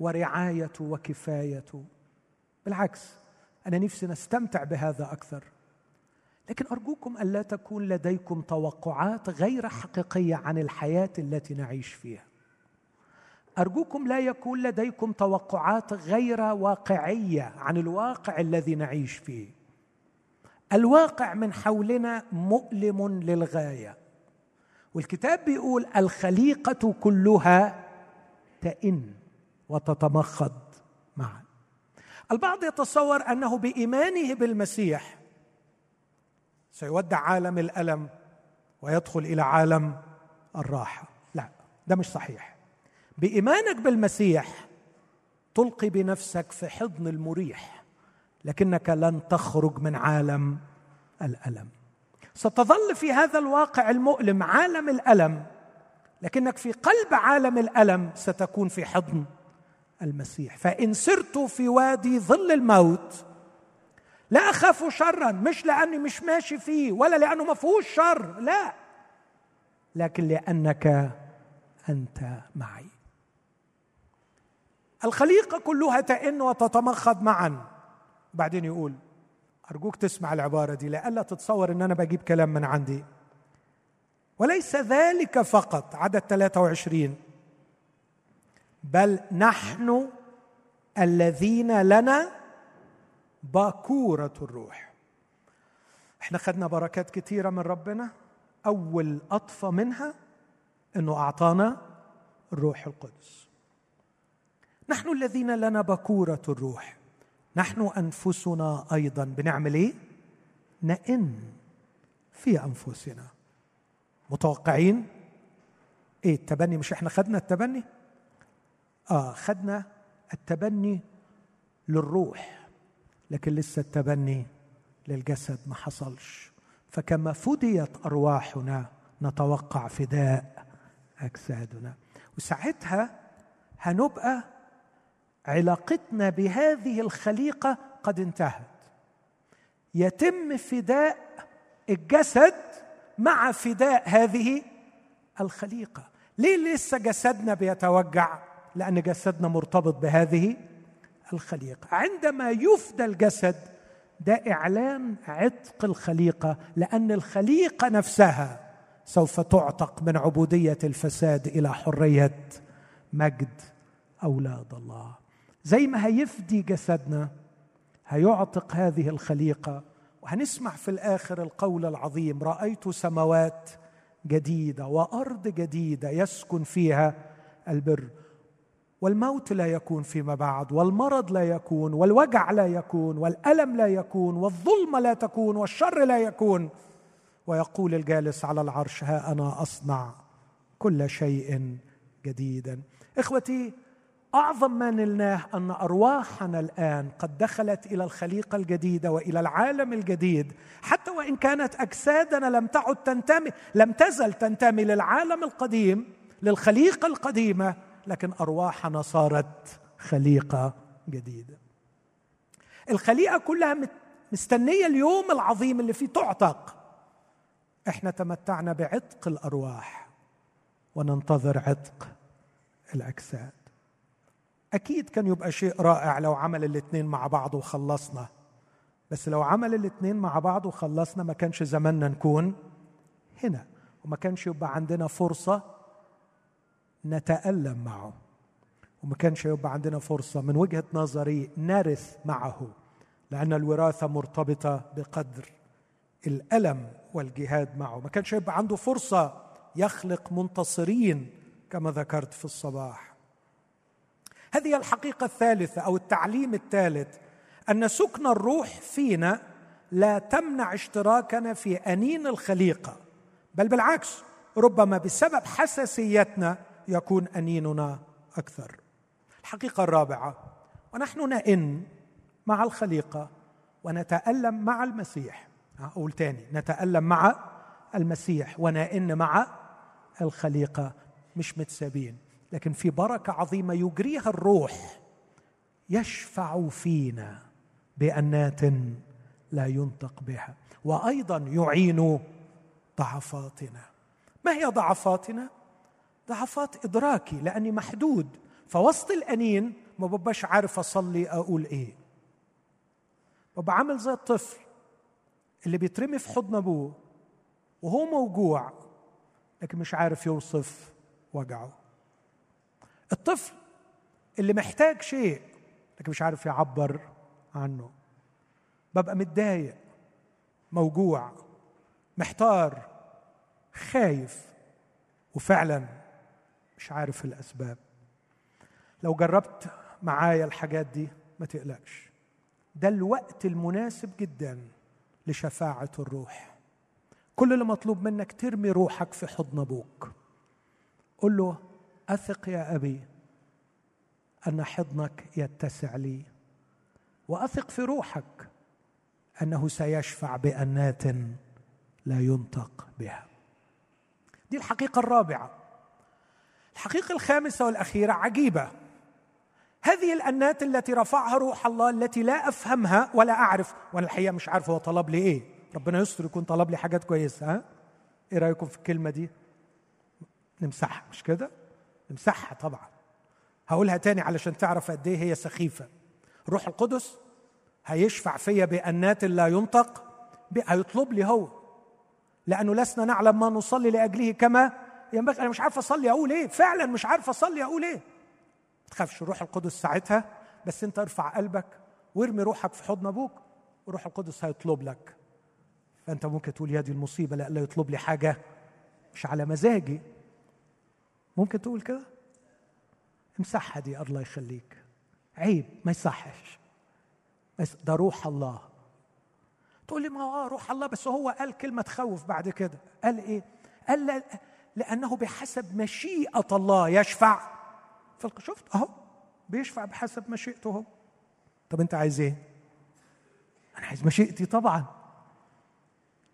ورعايته وكفايته. بالعكس أنا نفسي نستمتع بهذا أكثر. لكن أرجوكم الا تكون لديكم توقعات غير حقيقية عن الحياة التي نعيش فيها. أرجوكم لا يكون لديكم توقعات غير واقعية عن الواقع الذي نعيش فيه. الواقع من حولنا مؤلم للغاية. والكتاب بيقول الخليقة كلها تئن وتتمخض معا. البعض يتصور أنه بإيمانه بالمسيح سيودع عالم الألم ويدخل إلى عالم الراحة. لا ده مش صحيح. بإيمانك بالمسيح تلقي بنفسك في حضن المريح لكنك لن تخرج من عالم الألم. ستظل في هذا الواقع المؤلم عالم الألم لكنك في قلب عالم الألم ستكون في حضن المسيح. فإن سرت في وادي ظل الموت لا أخاف شرا مش لأني مش ماشي فيه ولا لأنه ما فيهوش شر لا لكن لأنك أنت معي. الخليقة كلها تئن وتتمخض معا. بعدين يقول أرجوك تسمع العبارة دي لئلا تتصور إن أنا بجيب كلام من عندي. وليس ذلك فقط عدد 23 بل نحن الذين لنا باكورة الروح. إحنا خدنا بركات كثيره من ربنا. أول أطفى منها إنه أعطانا الروح القدس. نحن الذين لنا بكورة الروح. نحن أنفسنا أيضا. بنعمل إيه؟ نئن في أنفسنا. متوقعين؟ إيه التبني؟ مش إحنا خدنا التبني؟ آه خدنا التبني للروح. لكن لسه التبني للجسد ما حصلش. فكما فديت أرواحنا نتوقع فداء أجسادنا. وساعتها هنبقى علاقتنا بهذه الخليقة قد انتهت. يتم فداء الجسد مع فداء هذه الخليقة. ليه لسه جسدنا بيتوجع؟ لأن جسدنا مرتبط بهذه الخليقة. عندما يفدى الجسد ده إعلان عتق الخليقة لأن الخليقة نفسها سوف تعتق من عبودية الفساد إلى حرية مجد أولاد الله. زي ما هيفدي جسدنا هيعتق هذه الخليقة. وهنسمع في الآخر القول العظيم رأيت سماوات جديدة وأرض جديدة يسكن فيها البر. والموت لا يكون فيما بعد والمرض لا يكون والوجع لا يكون والألم لا يكون والظلمة لا تكون والشر لا يكون. ويقول الجالس على العرش ها أنا أصنع كل شيء جديدا. إخوتي أعظم ما نلناه أن أرواحنا الآن قد دخلت إلى الخليقة الجديدة وإلى العالم الجديد. حتى وإن كانت أجسادنا لم تعد تنتمي لم تزل تنتمي للعالم القديم للخليقة القديمة لكن أرواحنا صارت خليقة جديدة. الخليقة كلها مستنية اليوم العظيم اللي فيه تعتق. إحنا تمتعنا بعتق الأرواح وننتظر عتق الأجساد. أكيد كان يبقى شيء رائع لو عمل الاثنين مع بعض وخلصنا. بس لو عمل الاثنين مع بعض وخلصنا ما كانش زماننا نكون هنا وما كانش يبقى عندنا فرصة نتألم معه. وما كانش يبقى عندنا فرصة من وجهة نظري نرث معه لأن الوراثة مرتبطة بقدر الألم والجهاد معه. ما كانش يبقى عنده فرصة يخلق منتصرين كما ذكرت في الصباح. هذه الحقيقة الثالثة أو التعليم الثالث أن سكن الروح فينا لا تمنع اشتراكنا في أنين الخليقة بل بالعكس ربما بسبب حساسيتنا يكون أنيننا أكثر. الحقيقة الرابعة ونحن نئن مع الخليقة ونتألم مع المسيح. أقول تاني نتألم مع المسيح ونئن مع الخليقة مش متسابين. لكن في بركة عظيمة يجريها الروح يشفع فينا بأنات لا ينطق بها. وأيضا يعين ضعفاتنا. ما هي ضعفاتنا؟ ضعفات إدراكي لأني محدود. فوسط الأنين ما ببقاش عارف أصلي أقول إيه. ببقى عامل زي الطفل اللي بيترمي في حضن أبوه وهو موجوع لكن مش عارف يوصف وجعه. الطفل اللي محتاج شيء لكن مش عارف يعبر عنه. ببقى متضايق موجوع محتار خايف وفعلا مش عارف الأسباب. لو جربت معايا الحاجات دي ما تقلقش. ده الوقت المناسب جدا لشفاعة الروح. كل اللي مطلوب منك ترمي روحك في حضن أبوك. قل له أثق يا أبي أن حضنك يتسع لي وأثق في روحك أنه سيشفع بأنات لا ينطق بها. دي الحقيقة الرابعة. الحقيقة الخامسة والأخيرة عجيبة. هذه الأنات التي رفعها روح الله التي لا أفهمها ولا أعرف. وأنا الحقيقة مش عارف هو طلب لي إيه. ربنا يستر يكون طلب لي حاجات كويسة ها؟ إيه رأيكم في الكلمة دي؟ نمسحها مش كده؟ نمسحها طبعا. هقولها تاني علشان تعرف قد إيه هي سخيفة. روح القدس هيشفع فيا بأنات لا ينطق هيطلب لي هو. لأنه لسنا نعلم ما نصلي لأجله كما ينبغي. أنا مش عارف أصلي أقول إيه. فعلا مش عارف أصلي أقول إيه. ما تخافش الروح القدس ساعتها. بس أنت ارفع قلبك وارمي روحك في حضن أبوك وروح القدس هيطلب لك. فأنت ممكن تقول يا دي المصيبة لا يطلب لي حاجة مش على مزاجي. ممكن تقول كده؟ امسحها دي الله يخليك. عيب ما يصحش. ده روح الله. تقول لي ما هو روح الله بس هو قال كلمة تخوف بعد كده. قال إيه؟ قال لأنه بحسب مشيئة الله يشفع. شفت؟ أهو بيشفع بحسب مشيئته. هو طب أنت عايز إيه؟ أنا عايز مشيئتي طبعا.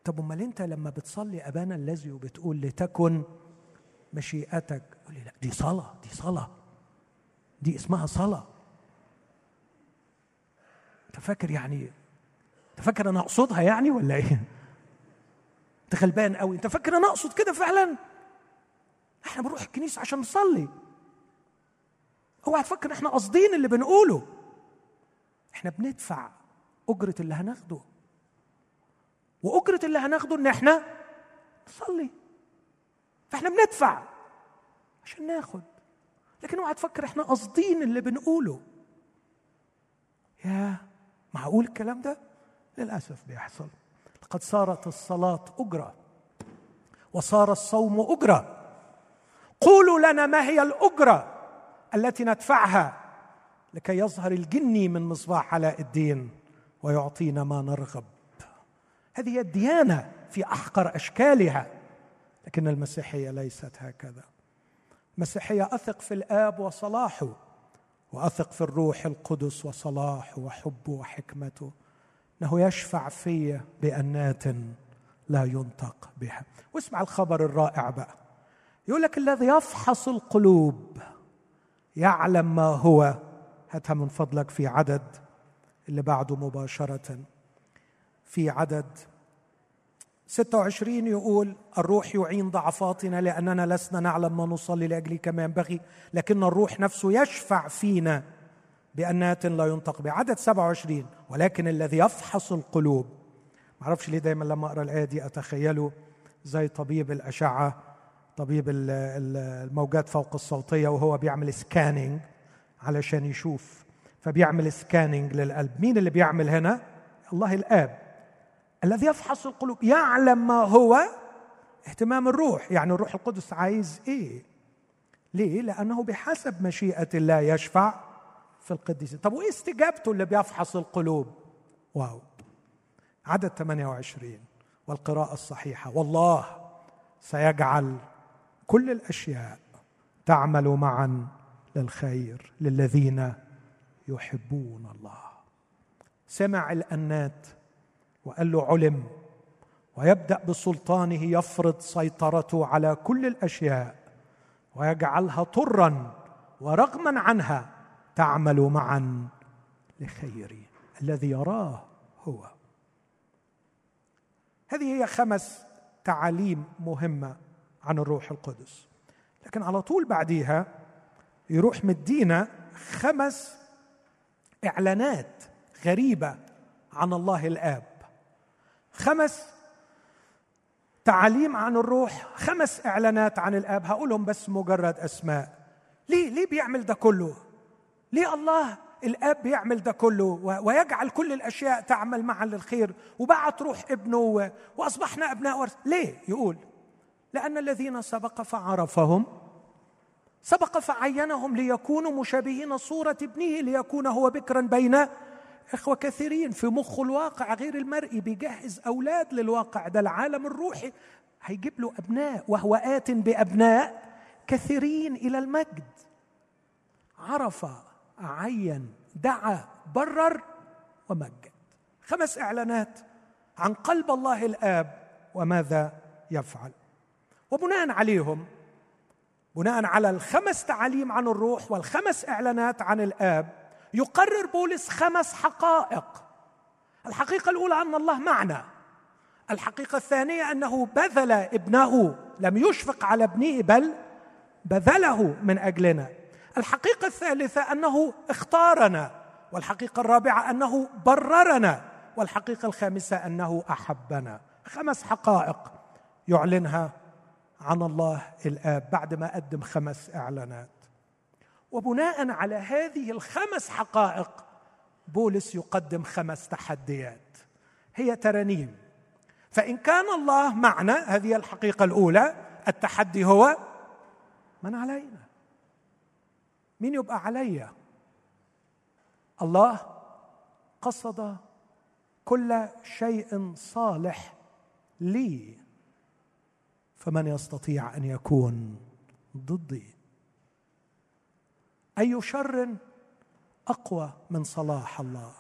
طب أمال أنت لما بتصلي أبانا الذي وبتقول لتكن مشيئتك. يقول لي لا دي صلاة دي صلاة. دي اسمها صلاة. أنت فاكر يعني أنت فاكر أنا أقصدها يعني ولا إيه؟ أنت غلبان قوي أنت فاكر أنا أقصد كده فعلا؟ إحنا بنروح الكنيسة عشان نصلي. اوعى تفكر إحنا قاصدين اللي بنقوله. إحنا بندفع أجرة اللي هناخده. وأجرة اللي هناخده إن إحنا نصلي. فاحنا بندفع عشان ناخد. لكن اوعى تفكر إحنا قاصدين اللي بنقوله. يا معقول الكلام ده؟ للأسف بيحصل. لقد صارت الصلاة أجرة وصار الصوم أجرة. قولوا لنا ما هي الأجرة التي ندفعها لكي يظهر الجني من مصباح علاء الدين ويعطينا ما نرغب. هذه الديانة في أحقر أشكالها. لكن المسيحية ليست هكذا. المسيحيه أثق في الآب وصلاحه وأثق في الروح القدس وصلاحه وحبه وحكمته. إنه يشفع في بأنات لا ينطق بها. واسمع الخبر الرائع بقى. يقول لك الذي يفحص القلوب يعلم ما هو. هاتها من فضلك في عدد اللي بعده مباشرة. في عدد 26 يقول الروح يعين ضعفاتنا لأننا لسنا نعلم ما نصلي لأجله كما ينبغي لكن الروح نفسه يشفع فينا بأنات لا ينطق بعدد 27 ولكن الذي يفحص القلوب. ما أعرفش ليه دايما لما أقرأ الآية دي أتخيله زي طبيب الأشعة طبيب الموجات فوق الصوتية وهو بيعمل scanning علشان يشوف. فبيعمل scanning للقلب. مين اللي بيعمل هنا؟ الله الآب. الذي يفحص القلوب يعلم ما هو اهتمام الروح. يعني الروح القدس عايز إيه؟ ليه؟ لأنه بحسب مشيئة الله يشفع في القديسين طب وإيه استجابته اللي بيفحص القلوب؟ واو. عدد 28 والقراءة الصحيحة. والله سيجعل كل الأشياء تعمل معا للخير للذين يحبون الله. سمع الأنات وقال له علم. ويبدأ بسلطانه يفرض سيطرته على كل الأشياء ويجعلها طرا ورغما عنها تعمل معا لخير الذي يراه هو. هذه هي خمس تعاليم مهمة عن الروح القدس. لكن على طول بعديها يروح مدينا خمس إعلانات غريبة عن الله الآب. خمس تعاليم عن الروح خمس إعلانات عن الآب هقولهم بس مجرد أسماء. ليه؟ ليه بيعمل ده كله؟ ليه الله الآب بيعمل ده كله؟ ويجعل كل الأشياء تعمل معا للخير وبعت روح ابنه وأصبحنا أبناء ورث. ليه؟ يقول لأن الذين سبق فعرفهم سبق فعينهم ليكونوا مشابهين صورة ابنه ليكون هو بكرا بين إخوة كثيرين في مخ الواقع غير المرئي بيجهز أولاد للواقع ده العالم الروحي هيجيب له أبناء وهو آت بأبناء كثيرين إلى المجد. عرف عين دعا برر ومجد. خمس إعلانات عن قلب الله الآب وماذا يفعل. وبناء عليهم بناء على الخمس تعاليم عن الروح والخمس إعلانات عن الآب يقرر بولس خمس حقائق. الحقيقة الأولى أن الله معنا. الحقيقة الثانية أنه بذل ابنه لم يشفق على ابنه بل بذله من أجلنا. الحقيقة الثالثة أنه اختارنا. والحقيقة الرابعة أنه بررنا. والحقيقة الخامسة أنه أحبنا. خمس حقائق يعلنها عن الله الآب بعد ما قدم خمس إعلانات. وبناء على هذه الخمس حقائق بولس يقدم خمس تحديات. هي ترانيم. فإن كان الله معنا هذه الحقيقة الأولى التحدي هو من علينا؟ مين يبقى عليا الله قصد كل شيء صالح لي فمن يستطيع أن يكون ضدي. أي شر أقوى من صلاح الله.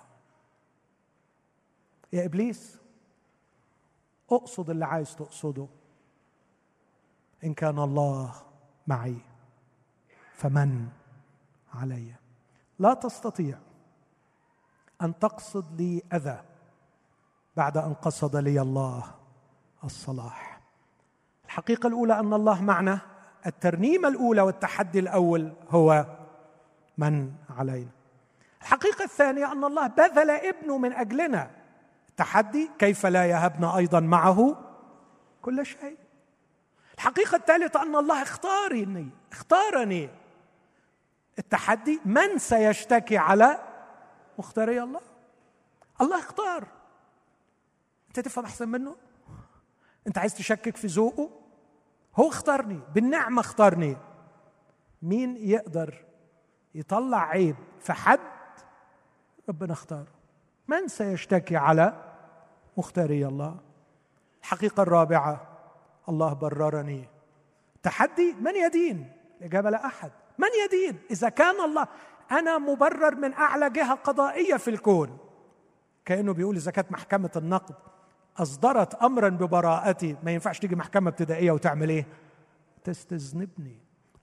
يا إبليس أقصد اللي عايز تقصده. إن كان الله معي فمن علي. لا تستطيع أن تقصد لي أذى بعد أن قصد لي الله الصلاح. الحقيقة الأولى أن الله معنا. الترنيمة الأولى والتحدي الأول هو من علينا. الحقيقة الثانية أن الله بذل ابنه من أجلنا. التحدي كيف لا يهبنا أيضا معه؟ كل شيء. الحقيقة الثالثة أن الله اختارني اختارني. التحدي من سيشتكي على مختاري الله؟ الله اختار. أنت تفهم أحسن منه؟ أنت عايز تشكك في ذوقه؟ هو اختارني بالنعمة اختارني. مين يقدر يطلع عيب في حد ربنا اختاره. من سيشتكي على مختاري الله؟ الحقيقة الرابعة الله بررني. تحدي من يدين؟ الإجابة لا أحد. من يدين؟ إذا كان الله أنا مبرر من أعلى جهة قضائية في الكون. كأنه بيقول إذا كانت محكمة النقد أصدرت امرا ببراءتي ما ينفعش تيجي محكمة ابتدائية وتعمل إيه؟ تستذنبني.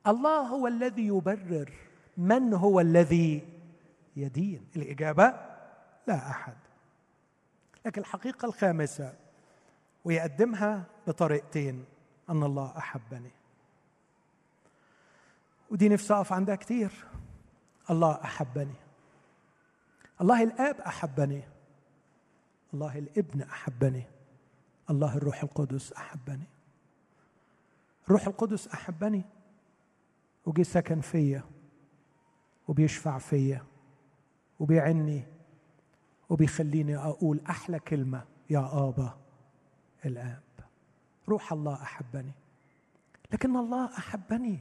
الله هو الذي يبرر. من هو الذي يدين؟ الإجابة لا أحد. لكن الحقيقة الخامسة ويقدمها بطريقتين أن الله أحبني. ودي نفسي أقف عندها كتير. الله أحبني. الله الآب أحبني. الله الابن أحبني. الله الروح القدس أحبني. الروح القدس أحبني. وجي سكن فيا. وبيشفع فيا وبيعني وبيخليني أقول أحلى كلمة يا آبا الآب. روح الله أحبني. لكن الله أحبني.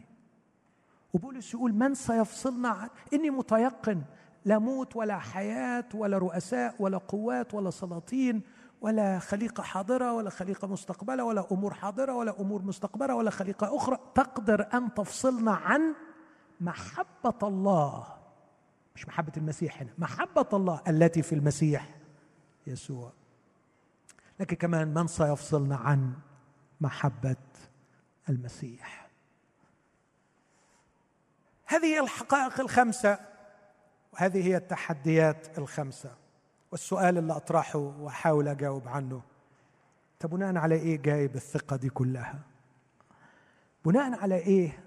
وبولس يقول من سيفصلنا إني متيقن. لا موت ولا حياة ولا رؤساء ولا قوات ولا سلاطين ولا خليقة حاضرة ولا خليقة مستقبلة ولا أمور حاضرة ولا أمور مستقبلة ولا خليقة أخرى. تقدر أن تفصلنا عن محبة الله. مش محبة المسيح هنا. محبة الله التي في المسيح يسوع. لكن كمان من سيفصلنا عن محبة المسيح؟ هذه هي الحقائق الخمسة وهذه هي التحديات الخمسة. والسؤال اللي أطرحه وأحاول أجاوب عنه طب بناء على إيه جايب الثقة دي كلها؟ بناء على إيه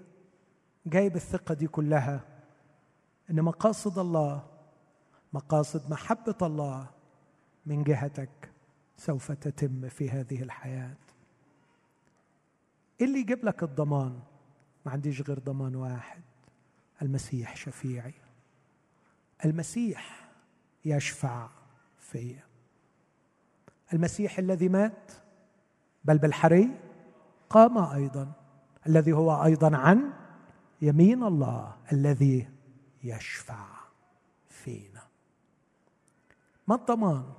جايب الثقة دي كلها. إن مقاصد الله مقاصد محبة الله من جهتك سوف تتم في هذه الحياة. إيه اللي يجيب لك الضمان؟ ما عنديش غير ضمان واحد المسيح شفيعي. المسيح يشفع في المسيح الذي مات بل بالحري قام أيضا. الذي هو أيضا عن يمين الله الذي يشفع فينا. ما الضمان؟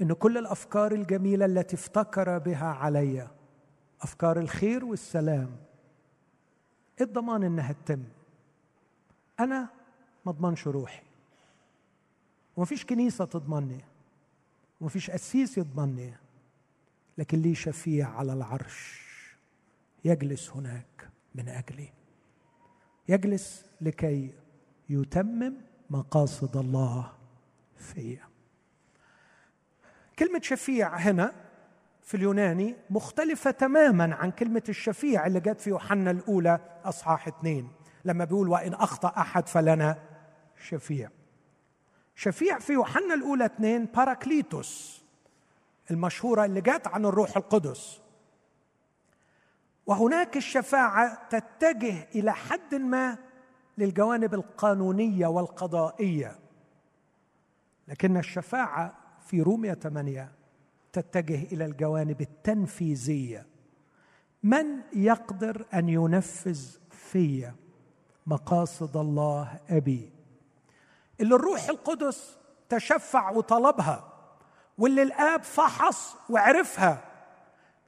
إن كل الأفكار الجميلة التي افتكر بها علي أفكار الخير والسلام إيه الضمان إنها تتم؟ أنا ما اضمنش روحي. ومفيش كنيسة تضمني ومفيش قسيس يضمني لكن لي شفيع على العرش. يجلس هناك. من اجلي يجلس لكي يتمم مقاصد الله فيا كلمة شفيع هنا في اليوناني مختلفة تماما عن كلمة الشفيع اللي جت في يوحنا الأولى أصحاح اثنين لما بيقول وإن أخطأ أحد فلنا شفيع. شفيع في يوحنا الأولى اثنين باراكليتوس المشهورة اللي جت عن الروح القدس. وهناك الشفاعة تتجه إلى حد ما للجوانب القانونية والقضائية. لكن الشفاعة في رومية 8 تتجه إلى الجوانب التنفيذية. من يقدر أن ينفذ في مقاصد الله أبي؟ اللي الروح القدس تشفع وطلبها واللي الآب فحص وعرفها.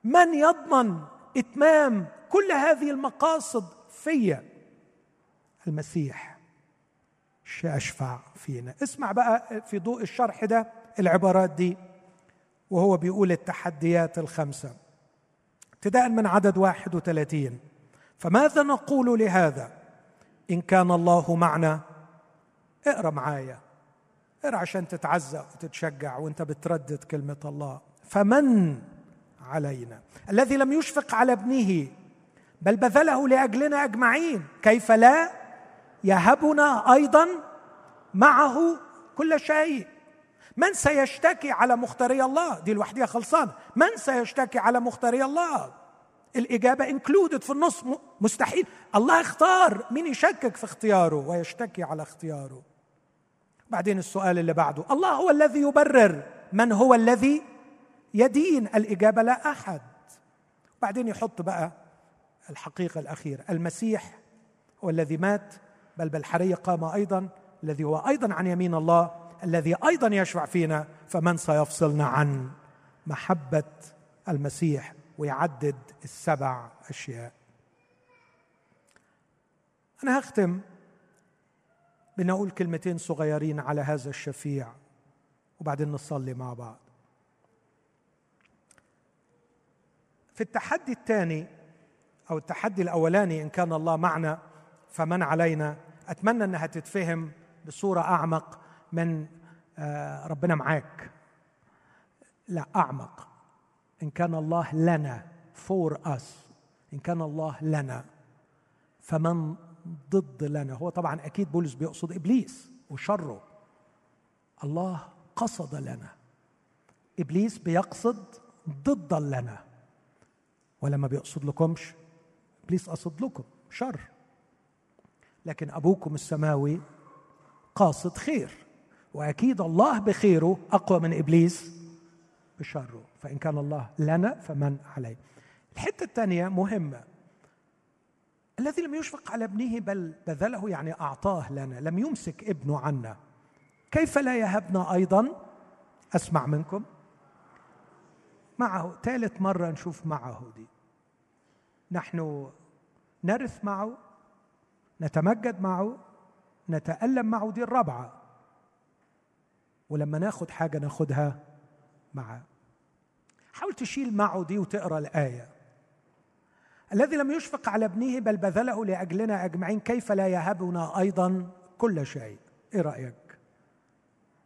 من يضمن إتمام كل هذه المقاصد فيا. المسيح اشفع فينا. اسمع بقى في ضوء الشرح ده العبارات دي وهو بيقول التحديات الخمسة. ابتداء من عدد 31 فماذا نقول لهذا؟ إن كان الله معنا اقرأ معايا. اقرأ عشان تتعزى وتتشجع وانت بتردد كلمة الله. فمن علينا. الذي لم يشفق على ابنه بل بذله لأجلنا أجمعين كيف لا؟ يهبنا أيضا معه كل شيء. من سيشتكي على مختاري الله؟ دي لوحدها خلصانه من سيشتكي على مختاري الله؟ الإجابة انكلودد في النص مستحيل. الله اختار مين يشكك في اختياره ويشتكي على اختياره. بعدين السؤال اللي بعده الله هو الذي يبرر. من هو الذي يدين الإجابة لا أحد. بعدين يحط بقى الحقيقة الأخيرة المسيح هو الذي مات بل بالحرية قام أيضا الذي هو أيضا عن يمين الله الذي أيضا يشفع فينا فمن سيفصلنا عن محبة المسيح ويعدد السبع أشياء. أنا هختم بان أقول كلمتين صغيرين على هذا الشفيع وبعدين نصلي مع بعض. في التحدي الثاني أو التحدي الأولاني إن كان الله معنا فمن علينا. أتمنى إنها تتفهم بصورة أعمق من آه، ربنا معاك. لا أعمق. إن كان الله لنا for us إن كان الله لنا فمن ضد لنا. هو طبعا أكيد بولس بيقصد إبليس وشره. الله قصد لنا. إبليس بيقصد ضد لنا. ولا ما بيقصد لكمش ابليس قصد لكم شر. لكن أبوكم السماوي قاصد خير. وأكيد الله بخيره أقوى من إبليس بشره. فإن كان الله لنا فمن عليه. الحتة الثانية مهمة. الذي لم يشفق على ابنه بل بذله يعني أعطاه لنا لم يمسك ابنه عنا. كيف لا يهبنا أيضا؟ أسمع منكم. معه ثالث مرة نشوف معه دي. نحن نرث معه نتمجد معه نتألم معه دي الرابعة. ولما ناخد حاجة ناخدها معاه حاول تشيل معه دي وتقرأ الآية. الذي لم يشفق على ابنه بل بذله لأجلنا أجمعين كيف لا يهبنا أيضا كل شيء؟ إيه رأيك؟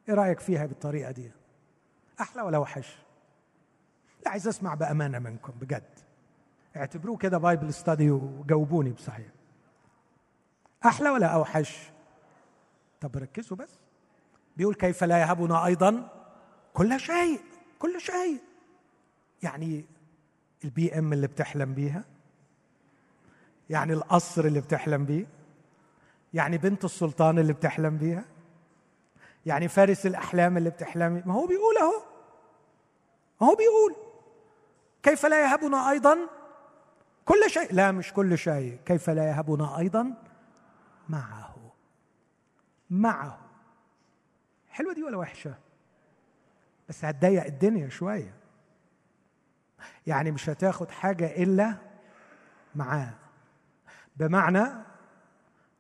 إيه رأيك فيها بالطريقة دي؟ أحلى ولا وحش؟ لا عايز أسمع بأمانة منكم بجد. اعتبروه كده Bible study وجاوبوني بصحيح. أحلى ولا أوحش؟ طب ركزوا بس. بيقول كيف لا يهبنا أيضا؟ كل شيء كل شيء. يعني ال BM اللي بتحلم بيها؟ يعني القصر اللي بتحلم بيه؟ يعني بنت السلطان اللي بتحلم بيها؟ يعني فارس الأحلام اللي بتحلمي ما هو بيقول أهو. ما هو بيقول. كيف لا يهبنا أيضا؟ كل شيء. لا مش كل شيء. كيف لا يهبنا أيضا؟ معه. معه. حلوة دي ولا وحشة؟ بس هتضيق الدنيا شوية. يعني مش هتاخد حاجة إلا معاه. بمعنى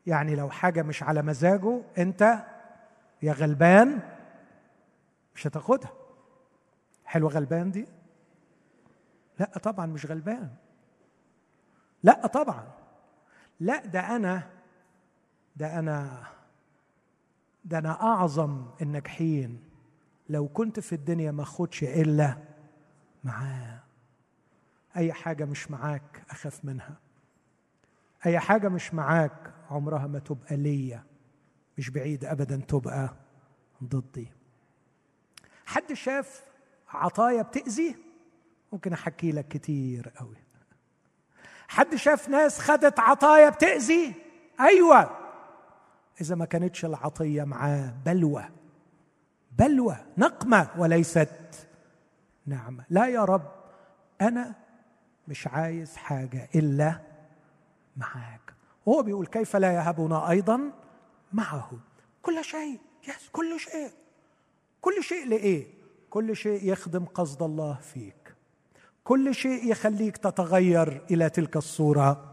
يعني لو حاجة مش على مزاجه أنت يا غلبان مش هتاخدها. حلوة غلبان دي؟ لا طبعا مش غلبان. لا طبعا. لا ده أنا ده أنا ده أنا أعظم الناجحين. لو كنت في الدنيا ما أخدش إلا معاه. أي حاجة مش معاك أخاف منها. أي حاجة مش معاك عمرها ما تبقى ليا. مش بعيد ابدا تبقى ضدي. حد شاف عطايا بتأذي؟ ممكن أحكي لك كتير قوي حد شاف ناس خدت عطايا بتأذي؟ أيوه. إذا ما كانتش العطية معاه بلوى بلوى نقمة وليست نعمة. لا يا رب أنا مش عايز حاجة إلا معاك. هو بيقول كيف لا يهبنا أيضا معه. كل شيء يس كل شيء. كل شيء لإيه؟ كل شيء يخدم قصد الله فيك. كل شيء يخليك تتغير إلى تلك الصورة.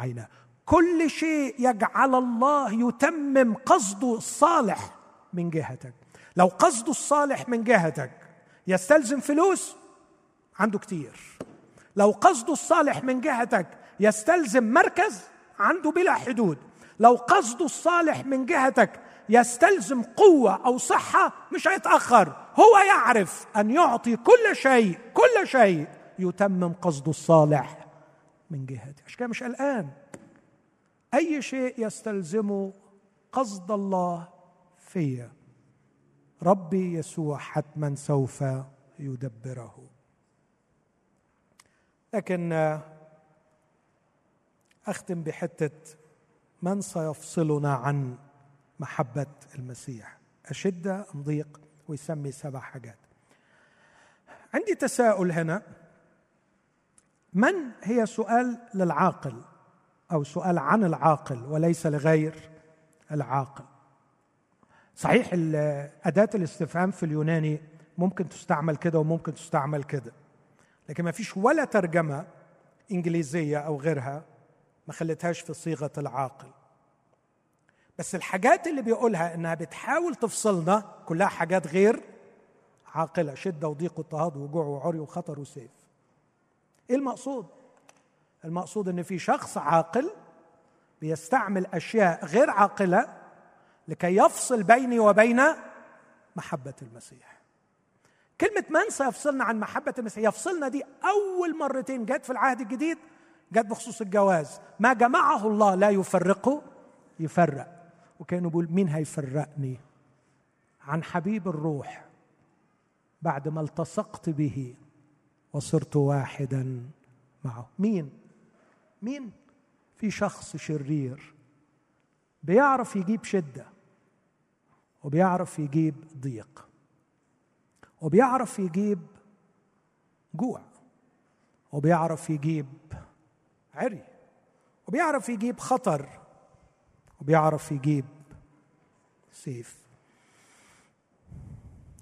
عينا كل شيء يجعل الله يتمم قصده الصالح من جهتك. لو قصده الصالح من جهتك يستلزم فلوس عنده كتير. لو قصده الصالح من جهتك يستلزم مركز عنده بلا حدود. لو قصده الصالح من جهتك يستلزم قوة أو صحة مش هيتأخر. هو يعرف أن يعطي كل شيء كل شيء. يتمم قصده الصالح من جهته. عشان كده مش قلقان. أي شيء يستلزمه قصد الله فيا ربي يسوع حتما سوف يدبره. لكن أختم بحتة من سيفصلنا عن محبة المسيح. اشده أم ضيق ويسمي سبع حاجات. عندي تساؤل هنا. من هي سؤال للعاقل أو سؤال عن العاقل وليس لغير العاقل؟ صحيح أداة الاستفهام في اليوناني ممكن تستعمل كده وممكن تستعمل كده لكن ما فيش ولا ترجمة إنجليزية أو غيرها ما خلتهاش في صيغة العاقل. بس الحاجات اللي بيقولها إنها بتحاول تفصلنا كلها حاجات غير عاقلة شدة وضيق واضطهاد وجوع وعري وخطر وسيف. إيه المقصود؟ المقصود إن في شخص عاقل بيستعمل أشياء غير عاقلة لكي يفصل بيني وبين محبة المسيح. كلمة من سيفصلنا عن محبة المسيح؟ يفصلنا دي أول مرتين جت في العهد الجديد جت بخصوص الجواز. ما جمعه الله لا يفرقه يفرق. وكانوا بيقول مين هيفرقني؟ عن حبيب الروح بعد ما التصقت به. وصرت واحدا معه. مين؟ مين؟ في شخص شرير بيعرف يجيب شدة وبيعرف يجيب ضيق وبيعرف يجيب جوع وبيعرف يجيب عري وبيعرف يجيب خطر وبيعرف يجيب سيف.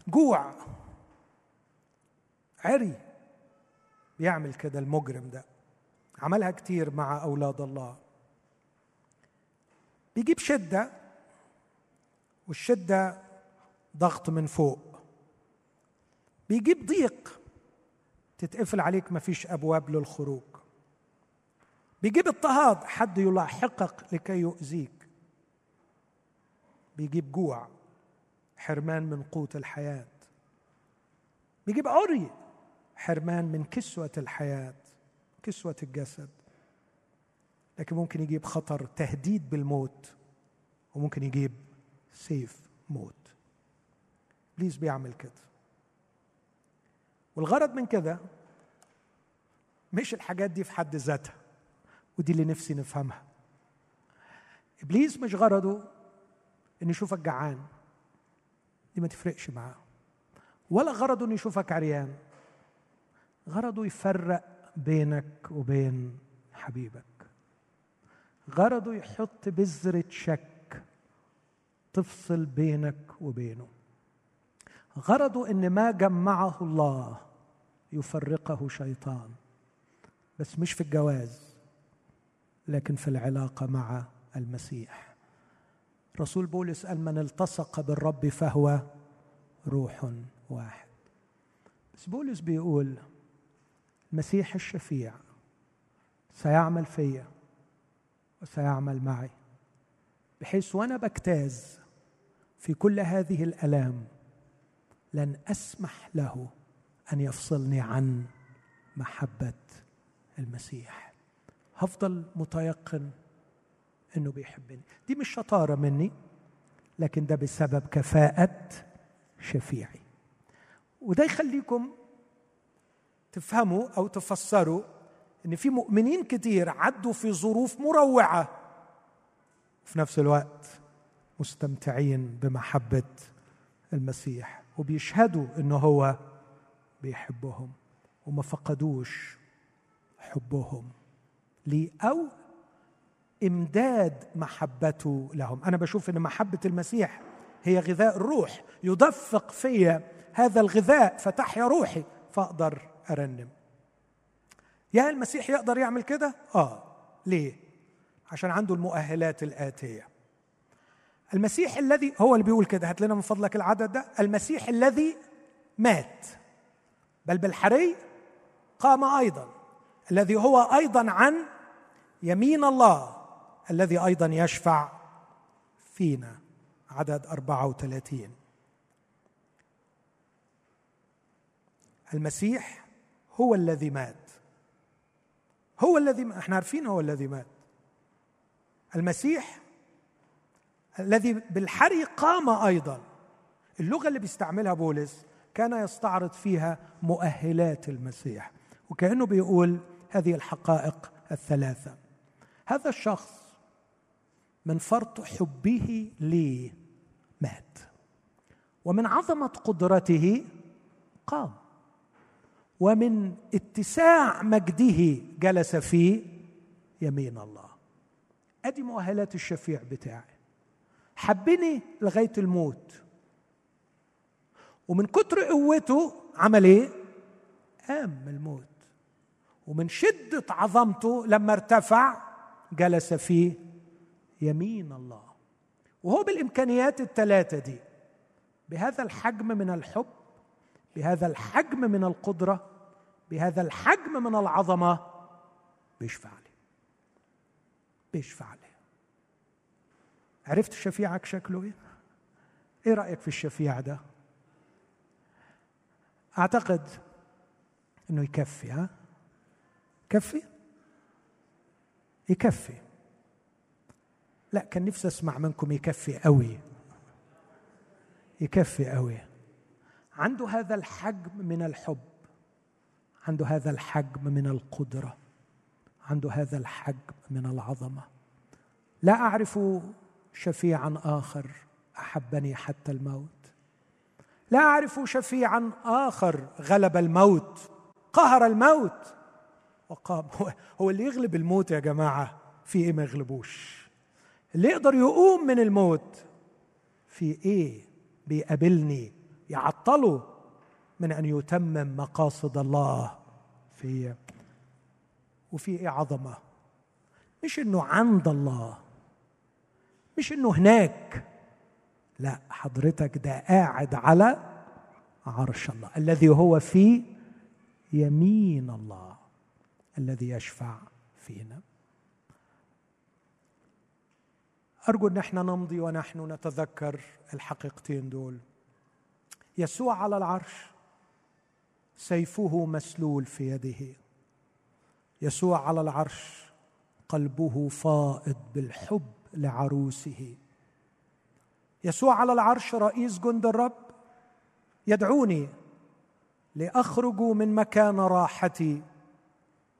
جوع عري بيعمل كده المجرم ده. عملها كتير مع أولاد الله. بيجيب شدة والشدة ضغط من فوق. بيجيب ضيق تتقفل عليك مفيش أبواب للخروج. بيجيب اضطهاد حد يلاحقك لكي يؤذيك. بيجيب جوع حرمان من قوت الحياة. بيجيب عري. حرمان من كسوة الحياة كسوة الجسد. لكن ممكن يجيب خطر تهديد بالموت وممكن يجيب سيف موت. ابليس بيعمل كده. والغرض من كده مش الحاجات دي في حد ذاتها ودي اللي نفسي نفهمها. إبليس مش غرضه إنه يشوفك جعان دي ما تفرقش معاه. ولا غرضه إنه يشوفك عريان. غرضه يفرق بينك وبين حبيبك. غرضه يحط بذرة شك تفصل بينك وبينه. غرضه إن ما جمعه الله يفرقه شيطان. بس مش في الجواز لكن في العلاقة مع المسيح. رسول بولس قال من التصق بالرب فهو روح واحد. بس بولس بيقول المسيح الشفيع سيعمل فيا وسيعمل معي بحيث وأنا بجتاز في كل هذه الألام لن أسمح له أن يفصلني عن محبة المسيح. هفضل متيقن إنه بيحبني. دي مش شطارة مني لكن ده بسبب كفاءة شفيعي. وده يخليكم تفهموا أو تفسروا إن في مؤمنين كتير عدوا في ظروف مروعة. في نفس الوقت مستمتعين بمحبة المسيح وبيشهدوا إنه هو بيحبهم وما فقدوش حبهم. لي أو إمداد محبته لهم. أنا بشوف إن محبة المسيح هي غذاء الروح. يدفق في هذا الغذاء فتحيا روحي فأقدر أرنم. يا المسيح يقدر يعمل كده؟ آه. ليه؟ عشان عنده المؤهلات الآتية. المسيح الذي هو اللي بيقول كده هات لنا من فضلك العدد ده. المسيح الذي مات بل بالحري قام أيضا. الذي هو أيضا عن يمين الله الذي أيضا يشفع فينا. عدد 34 المسيح هو الذي مات. هو الذي ما إحنا عارفين هو الذي مات. المسيح الذي بالحري قام أيضا. اللغة اللي بيستعملها بولس كان يستعرض فيها مؤهلات المسيح وكأنه بيقول هذه الحقائق الثلاثة. هذا الشخص من فرط حبه لي مات ومن عظمة قدرته قام. ومن اتساع مجده جلس في يمين الله. أدي مؤهلات الشفيع بتاعي. حبني لغاية الموت. ومن كتر قوته عمل إيه؟ قام من الموت. ومن شدة عظمته لما ارتفع جلس في يمين الله. وهو بالإمكانيات الثلاثة دي. بهذا الحجم من الحب بهذا الحجم من القدرة بهذا الحجم من العظمة بيشفع لي. بيشفع لي. عرفت شفيعك شكله إيه؟ إيه رأيك في الشفيع ده؟ أعتقد إنه يكفي ها؟ يكفي؟ يكفي. لا كان نفسي أسمع منكم يكفي قوي يكفي قوي عنده هذا الحجم من الحب عنده هذا الحجم من القدرة عنده هذا الحجم من العظمة. لا أعرف شفيعا آخر أحبني حتى الموت. لا أعرف شفيعا آخر غلب الموت قهر الموت. وقام هو, هو اللي يغلب الموت يا جماعة في إيه ما يغلبوش؟ اللي يقدر يقوم من الموت في إيه بيقابلني يعطله من أن يتمم مقاصد الله في وفي إيه عظمة. مش إنه عند الله مش إنه هناك. لا حضرتك ده قاعد على عرش الله الذي هو في يمين الله الذي يشفع فينا. أرجو أن إحنا نمضي ونحن نتذكر الحقيقتين دول. يسوع على العرش سيفه مسلول في يده. يسوع على العرش قلبه فائض بالحب لعروسه. يسوع على العرش رئيس جند الرب يدعوني لأخرج من مكان راحتي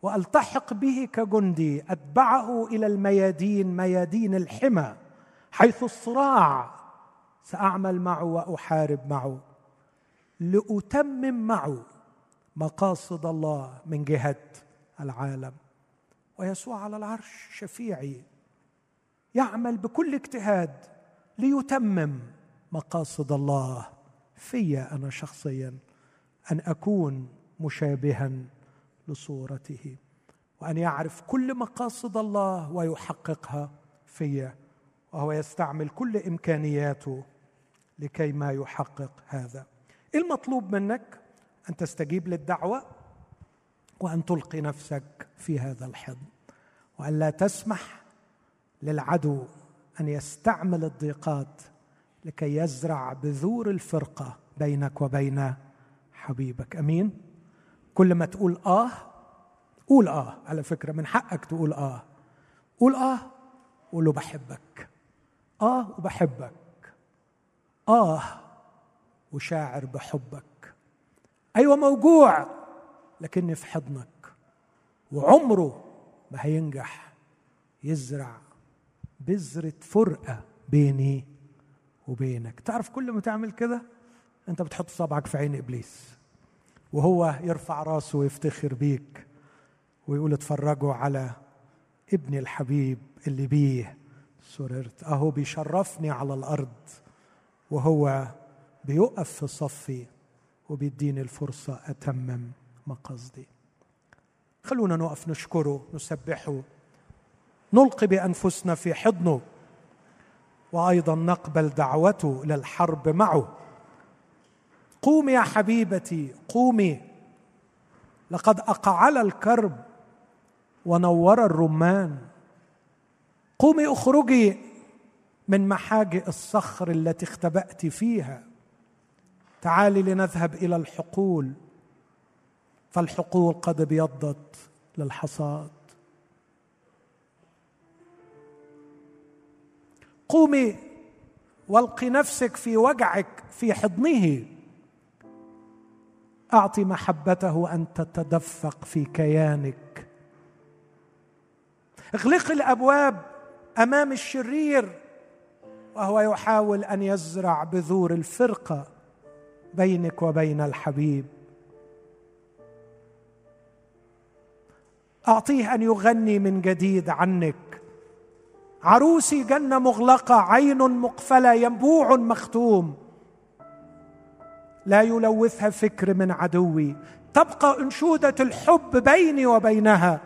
وألتحق به كجندي أتبعه إلى الميادين ميادين الحمى حيث الصراع سأعمل معه وأحارب معه. لأتمم معه مقاصد الله من جهة العالم. ويسوع على العرش شفيعي يعمل بكل اجتهاد ليتمم مقاصد الله. في أنا شخصيا أن أكون مشابها لصورته وأن يعرف كل مقاصد الله ويحققها في وهو يستعمل كل إمكانياته لكي ما يحقق هذا. المطلوب منك أن تستجيب للدعوة وأن تلقي نفسك في هذا الحضن وأن لا تسمح للعدو أن يستعمل الضيقات لكي يزرع بذور الفرقة بينك وبين حبيبك. أمين؟ كل ما تقول آه قول آه. على فكرة من حقك تقول آه. قول آه قول له بحبك. آه وبحبك. آه وشاعر بحبك. أيوه موجوع لكني في حضنك. وعمره ما هينجح يزرع بذرة فرقة بيني وبينك. تعرف كل ما تعمل كده أنت بتحط صبعك في عين إبليس وهو يرفع راسه ويفتخر بيك ويقول اتفرجوا على ابني الحبيب اللي بيه. سررت أهو بيشرفني على الأرض وهو بيقف في صفي وبيديني الفرصة أتمم مقصدي. خلونا نقف نشكره نسبحه نلقي بأنفسنا في حضنه وأيضا نقبل دعوته للحرب معه. قومي يا حبيبتي قومي. لقد أقعل الكرب ونور الرمان. قومي أخرجي من محاجئ الصخر التي اختبأت فيها. تعالي لنذهب إلى الحقول. فالحقول قد ابيضت للحصاد. قومي والقي نفسك في وجعك في حضنه. أعطي محبته أن تتدفق في كيانك. اغلقي الأبواب أمام الشرير وهو يحاول أن يزرع بذور الفرقة. بينك وبين الحبيب. أعطيه أن يغني من جديد عنك. عروسي جنة مغلقة عين مقفلة ينبوع مختوم. لا يلوثها فكر من عدوي. تبقى أنشودة الحب بيني وبينها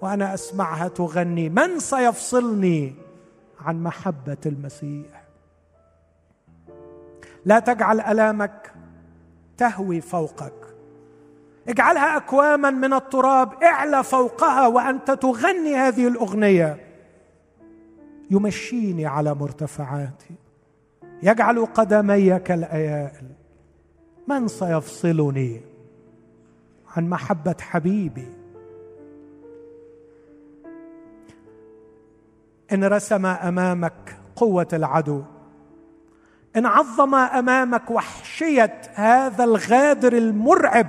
وأنا أسمعها تغني. من سيفصلني عن محبة المسيح؟ لا تجعل ألامك تهوي فوقك. اجعلها أكواما من التراب اعلى فوقها وأنت تغني هذه الأغنية. يمشيني على مرتفعاتي. يجعل قدمي كالأيائل. من سيفصلني عن محبة حبيبي؟ إن رسم أمامك قوة العدو. ان عظم أمامك وحشيه هذا الغادر المرعب.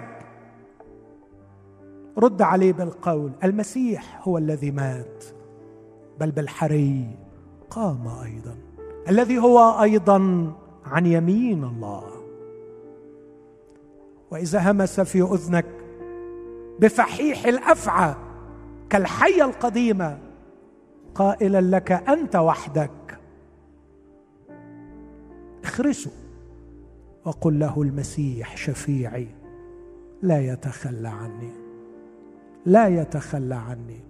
رد عليه بالقول المسيح هو الذي مات بل بالحري قام أيضا. الذي هو أيضا عن يمين الله. وإذا همس في أذنك بفحيح الأفعى كالحية القديمة قائلا لك أنت وحدك. أخرسه وقل له المسيح شفيعي لا يتخلى عني لا يتخلى عني.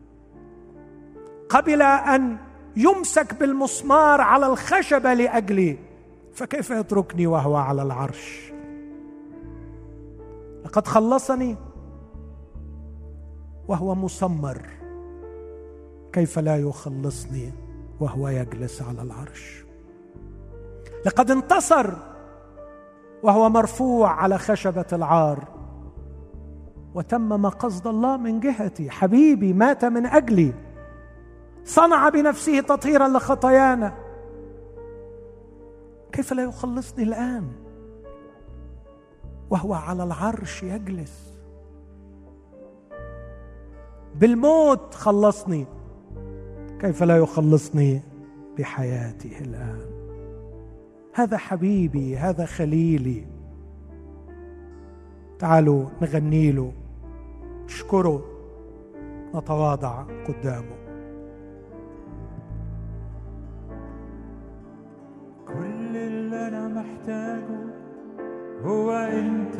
قبل أن يمسك بالمسمار على الخشبة لأجلي فكيف يتركني وهو على العرش؟ لقد خلصني وهو مسمر كيف لا يخلصني وهو يجلس على العرش؟ لقد انتصر وهو مرفوع على خشبة العار. وتمم قصد الله من جهتي. حبيبي مات من أجلي. صنع بنفسه تطهيرا لخطايانا. كيف لا يخلصني الآن؟ وهو على العرش يجلس. بالموت خلصني. كيف لا يخلصني بحياته الآن؟ هذا حبيبي هذا خليلي. تعالوا نغني له. نشكره نتواضع قدامه. كل اللي أنا محتاجه هو أنت.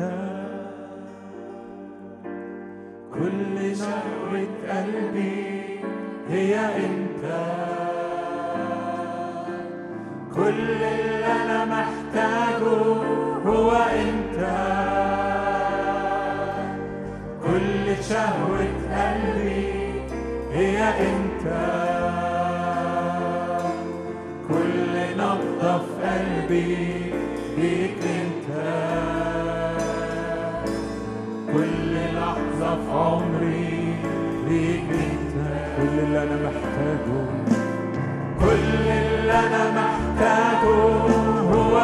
كل شهوة قلبي هي أنت. كل اللي أنا محتاجه هو أنت. كل شهوة قلبي هي أنت. كل نبضة في قلبي بيك أنت. كل لحظة في عمري أنت. كل اللي أنا محتاجه. كل اللي أنا محتاجه هو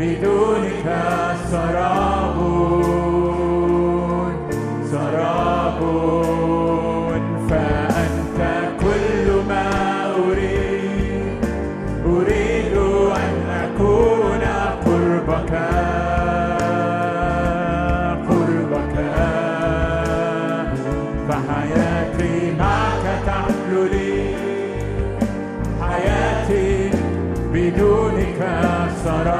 بدونك سراب سراب فأنت كل ما أريد أريد أن أكون قربك قربك. فحياتي معك تحلو لي حياتي بدونك سراب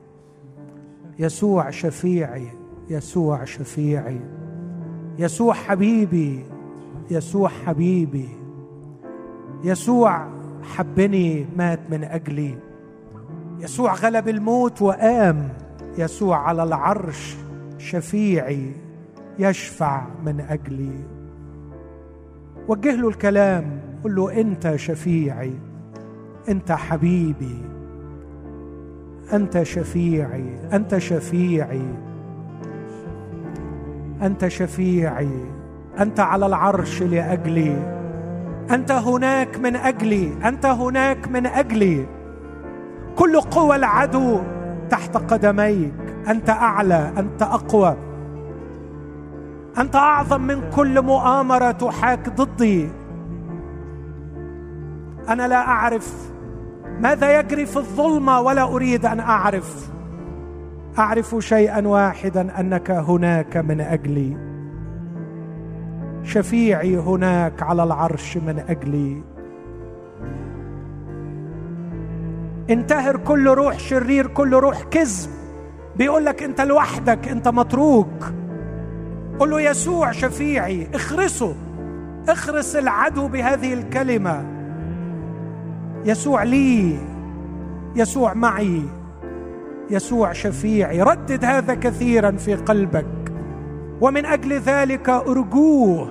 يسوع شفيعي يسوع شفيعي. يسوع حبيبي يسوع حبيبي. يسوع حبني مات من أجلي. يسوع غلب الموت وقام. يسوع على العرش شفيعي يشفع من أجلي. وجه له الكلام قل له أنت شفيعي أنت حبيبي. أنت شفيعي أنت شفيعي. أنت شفيعي. أنت على العرش لأجلي. أنت هناك من أجلي. أنت هناك من أجلي. كل قوى العدو تحت قدميك. أنت أعلى أنت أقوى. أنت أعظم من كل مؤامرة تحاك ضدي. أنا لا أعرف ماذا يجري في الظلمه ولا أريد أن أعرف؟ أعرف شيئا واحدا أنك هناك من أجلي. شفيعي هناك على العرش من أجلي. انتهر كل روح شرير كل روح كذب. بيقول لك أنت لوحدك أنت متروك. قل له يسوع شفيعي اخرسه. اخرس العدو بهذه الكلمة. يسوع لي يسوع معي يسوع شفيعي. ردد هذا كثيرا في قلبك. ومن أجل ذلك أرجوه.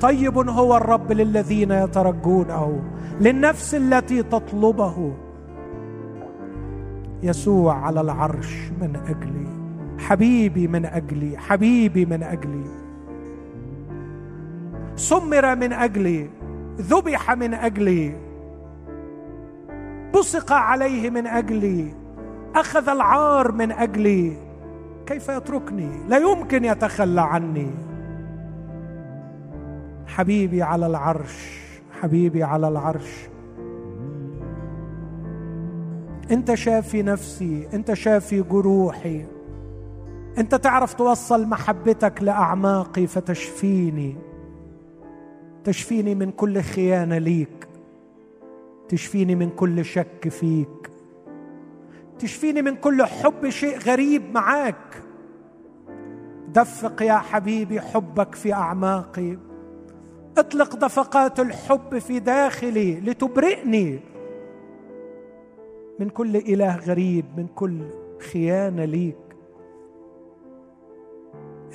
طيب هو الرب للذين يترجونه للنفس التي تطلبه. يسوع على العرش من أجلي. حبيبي من أجلي. حبيبي من أجلي. سمر من أجلي. ذبح من أجلي. بصق عليه من أجلي أخذ العار من أجلي. كيف يتركني؟ لا يمكن يتخلى عني. حبيبي على العرش حبيبي على العرش. أنت شافي نفسي أنت شافي جروحي. أنت تعرف توصل محبتك لأعماقي فتشفيني. تشفيني من كل خيانة ليك. تشفيني من كل شك فيك. تشفيني من كل حب شيء غريب معاك. دفق يا حبيبي حبك في أعماقي. اطلق دفقات الحب في داخلي لتبرئني. من كل إله غريب من كل خيانة ليك.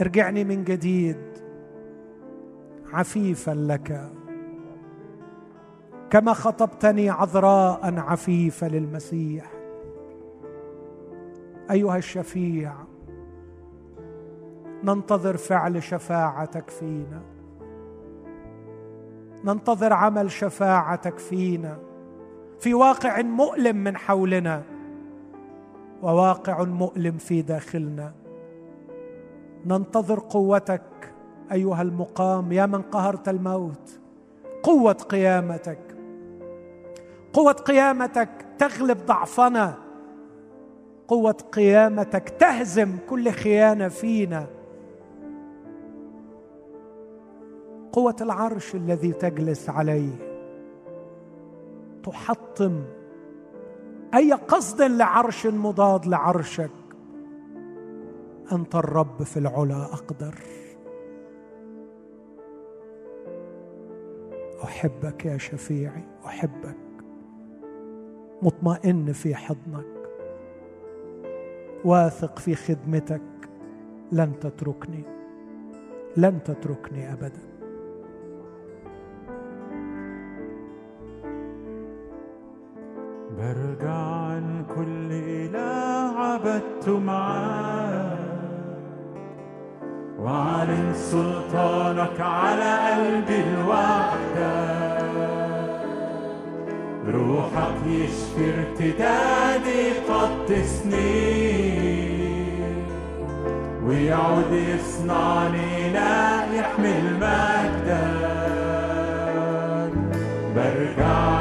ارجعني من جديد عفيفا لك. كما خطبتني عذراء عفيفه للمسيح. أيها الشفيع ننتظر فعل شفاعتك فينا. ننتظر عمل شفاعتك فينا. في واقع مؤلم من حولنا وواقع مؤلم في داخلنا. ننتظر قوتك أيها المقام يا من قهرت الموت قوة قيامتك. قوة قيامتك تغلب ضعفنا. قوة قيامتك تهزم كل خيانة فينا. قوة العرش الذي تجلس عليه تحطم. أي قصد لعرش مضاد لعرشك؟ أنت الرب في العلا أقدر. أحبك يا شفيعي أحبك. مطمئن في حضنك. واثق في خدمتك. لن تتركني. لن تتركني ابدا. برجع عن كل إله عبدت معاه وأعلن سلطانك على قلبي الوحدة روحك يشفي ارتدادي قدسني ويعود يصنعني لا يحمل مجدا برجع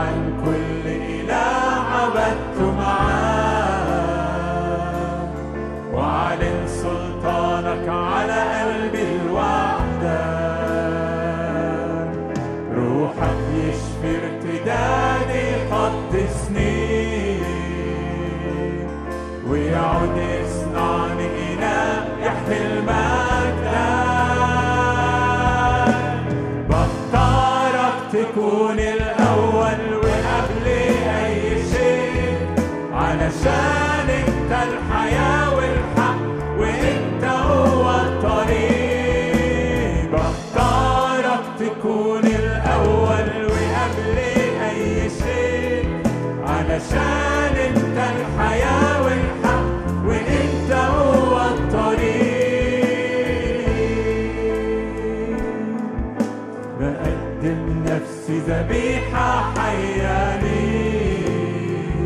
ذبيحة حية ليك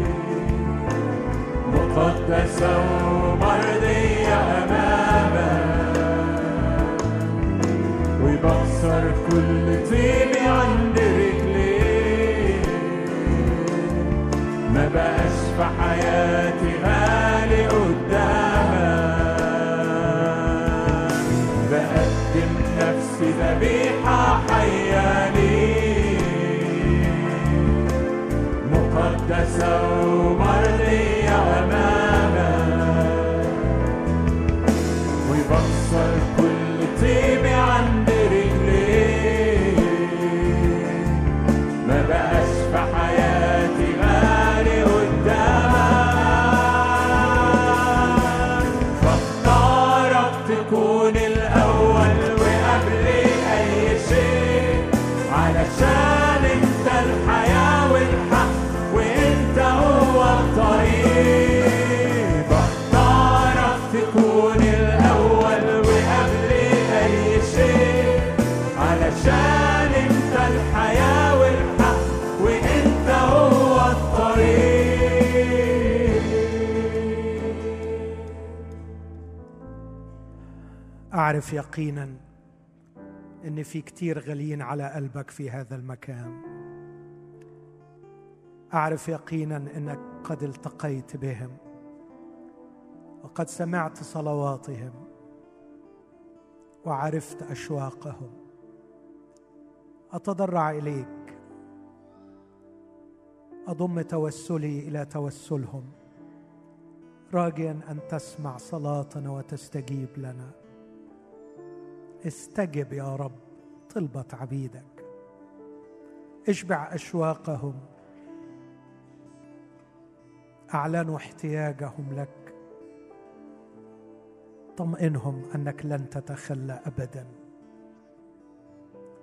مقدسة ومرضية أمامك وبكسر كل طيبي عند رجليك ما بقاش في حياتي غالي قدامك بقدم نفسي ذبيحة مقدسة أعرف يقينا إن في كتير غاليين على قلبك في هذا المكان. أعرف يقينا إنك قد التقيت بهم وقد سمعت صلواتهم وعرفت أشواقهم. أتضرع إليك. أضم توسلي إلى توسلهم. راجيا أن تسمع صلاتنا وتستجيب لنا. استجب يا رب طلبة عبيدك. اشبع أشواقهم. أعلنوا احتياجهم لك. طمئنهم أنك لن تتخلى أبدا.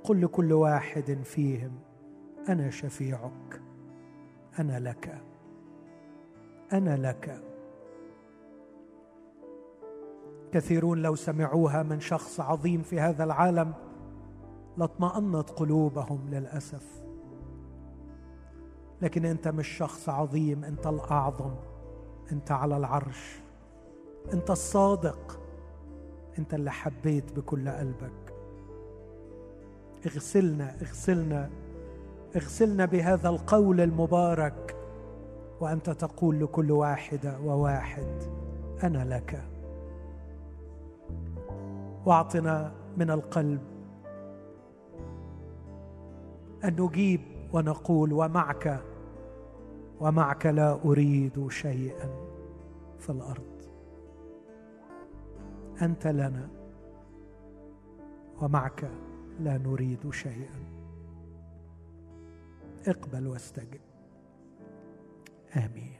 قل لكل واحد فيهم أنا شفيعك. أنا لك. أنا لك. كثيرون لو سمعوها من شخص عظيم في هذا العالم لاطمأنت قلوبهم للأسف. لكن أنت مش شخص عظيم أنت الأعظم أنت على العرش أنت الصادق أنت اللي حبيت بكل قلبك. اغسلنا اغسلنا اغسلنا بهذا القول المبارك وأنت تقول لكل واحدة وواحد أنا لك. واعطنا من القلب. أن نجيب ونقول ومعك ومعك لا أريد شيئا في الأرض. أنت لنا ومعك لا نريد شيئا. اقبل واستجب. آمين.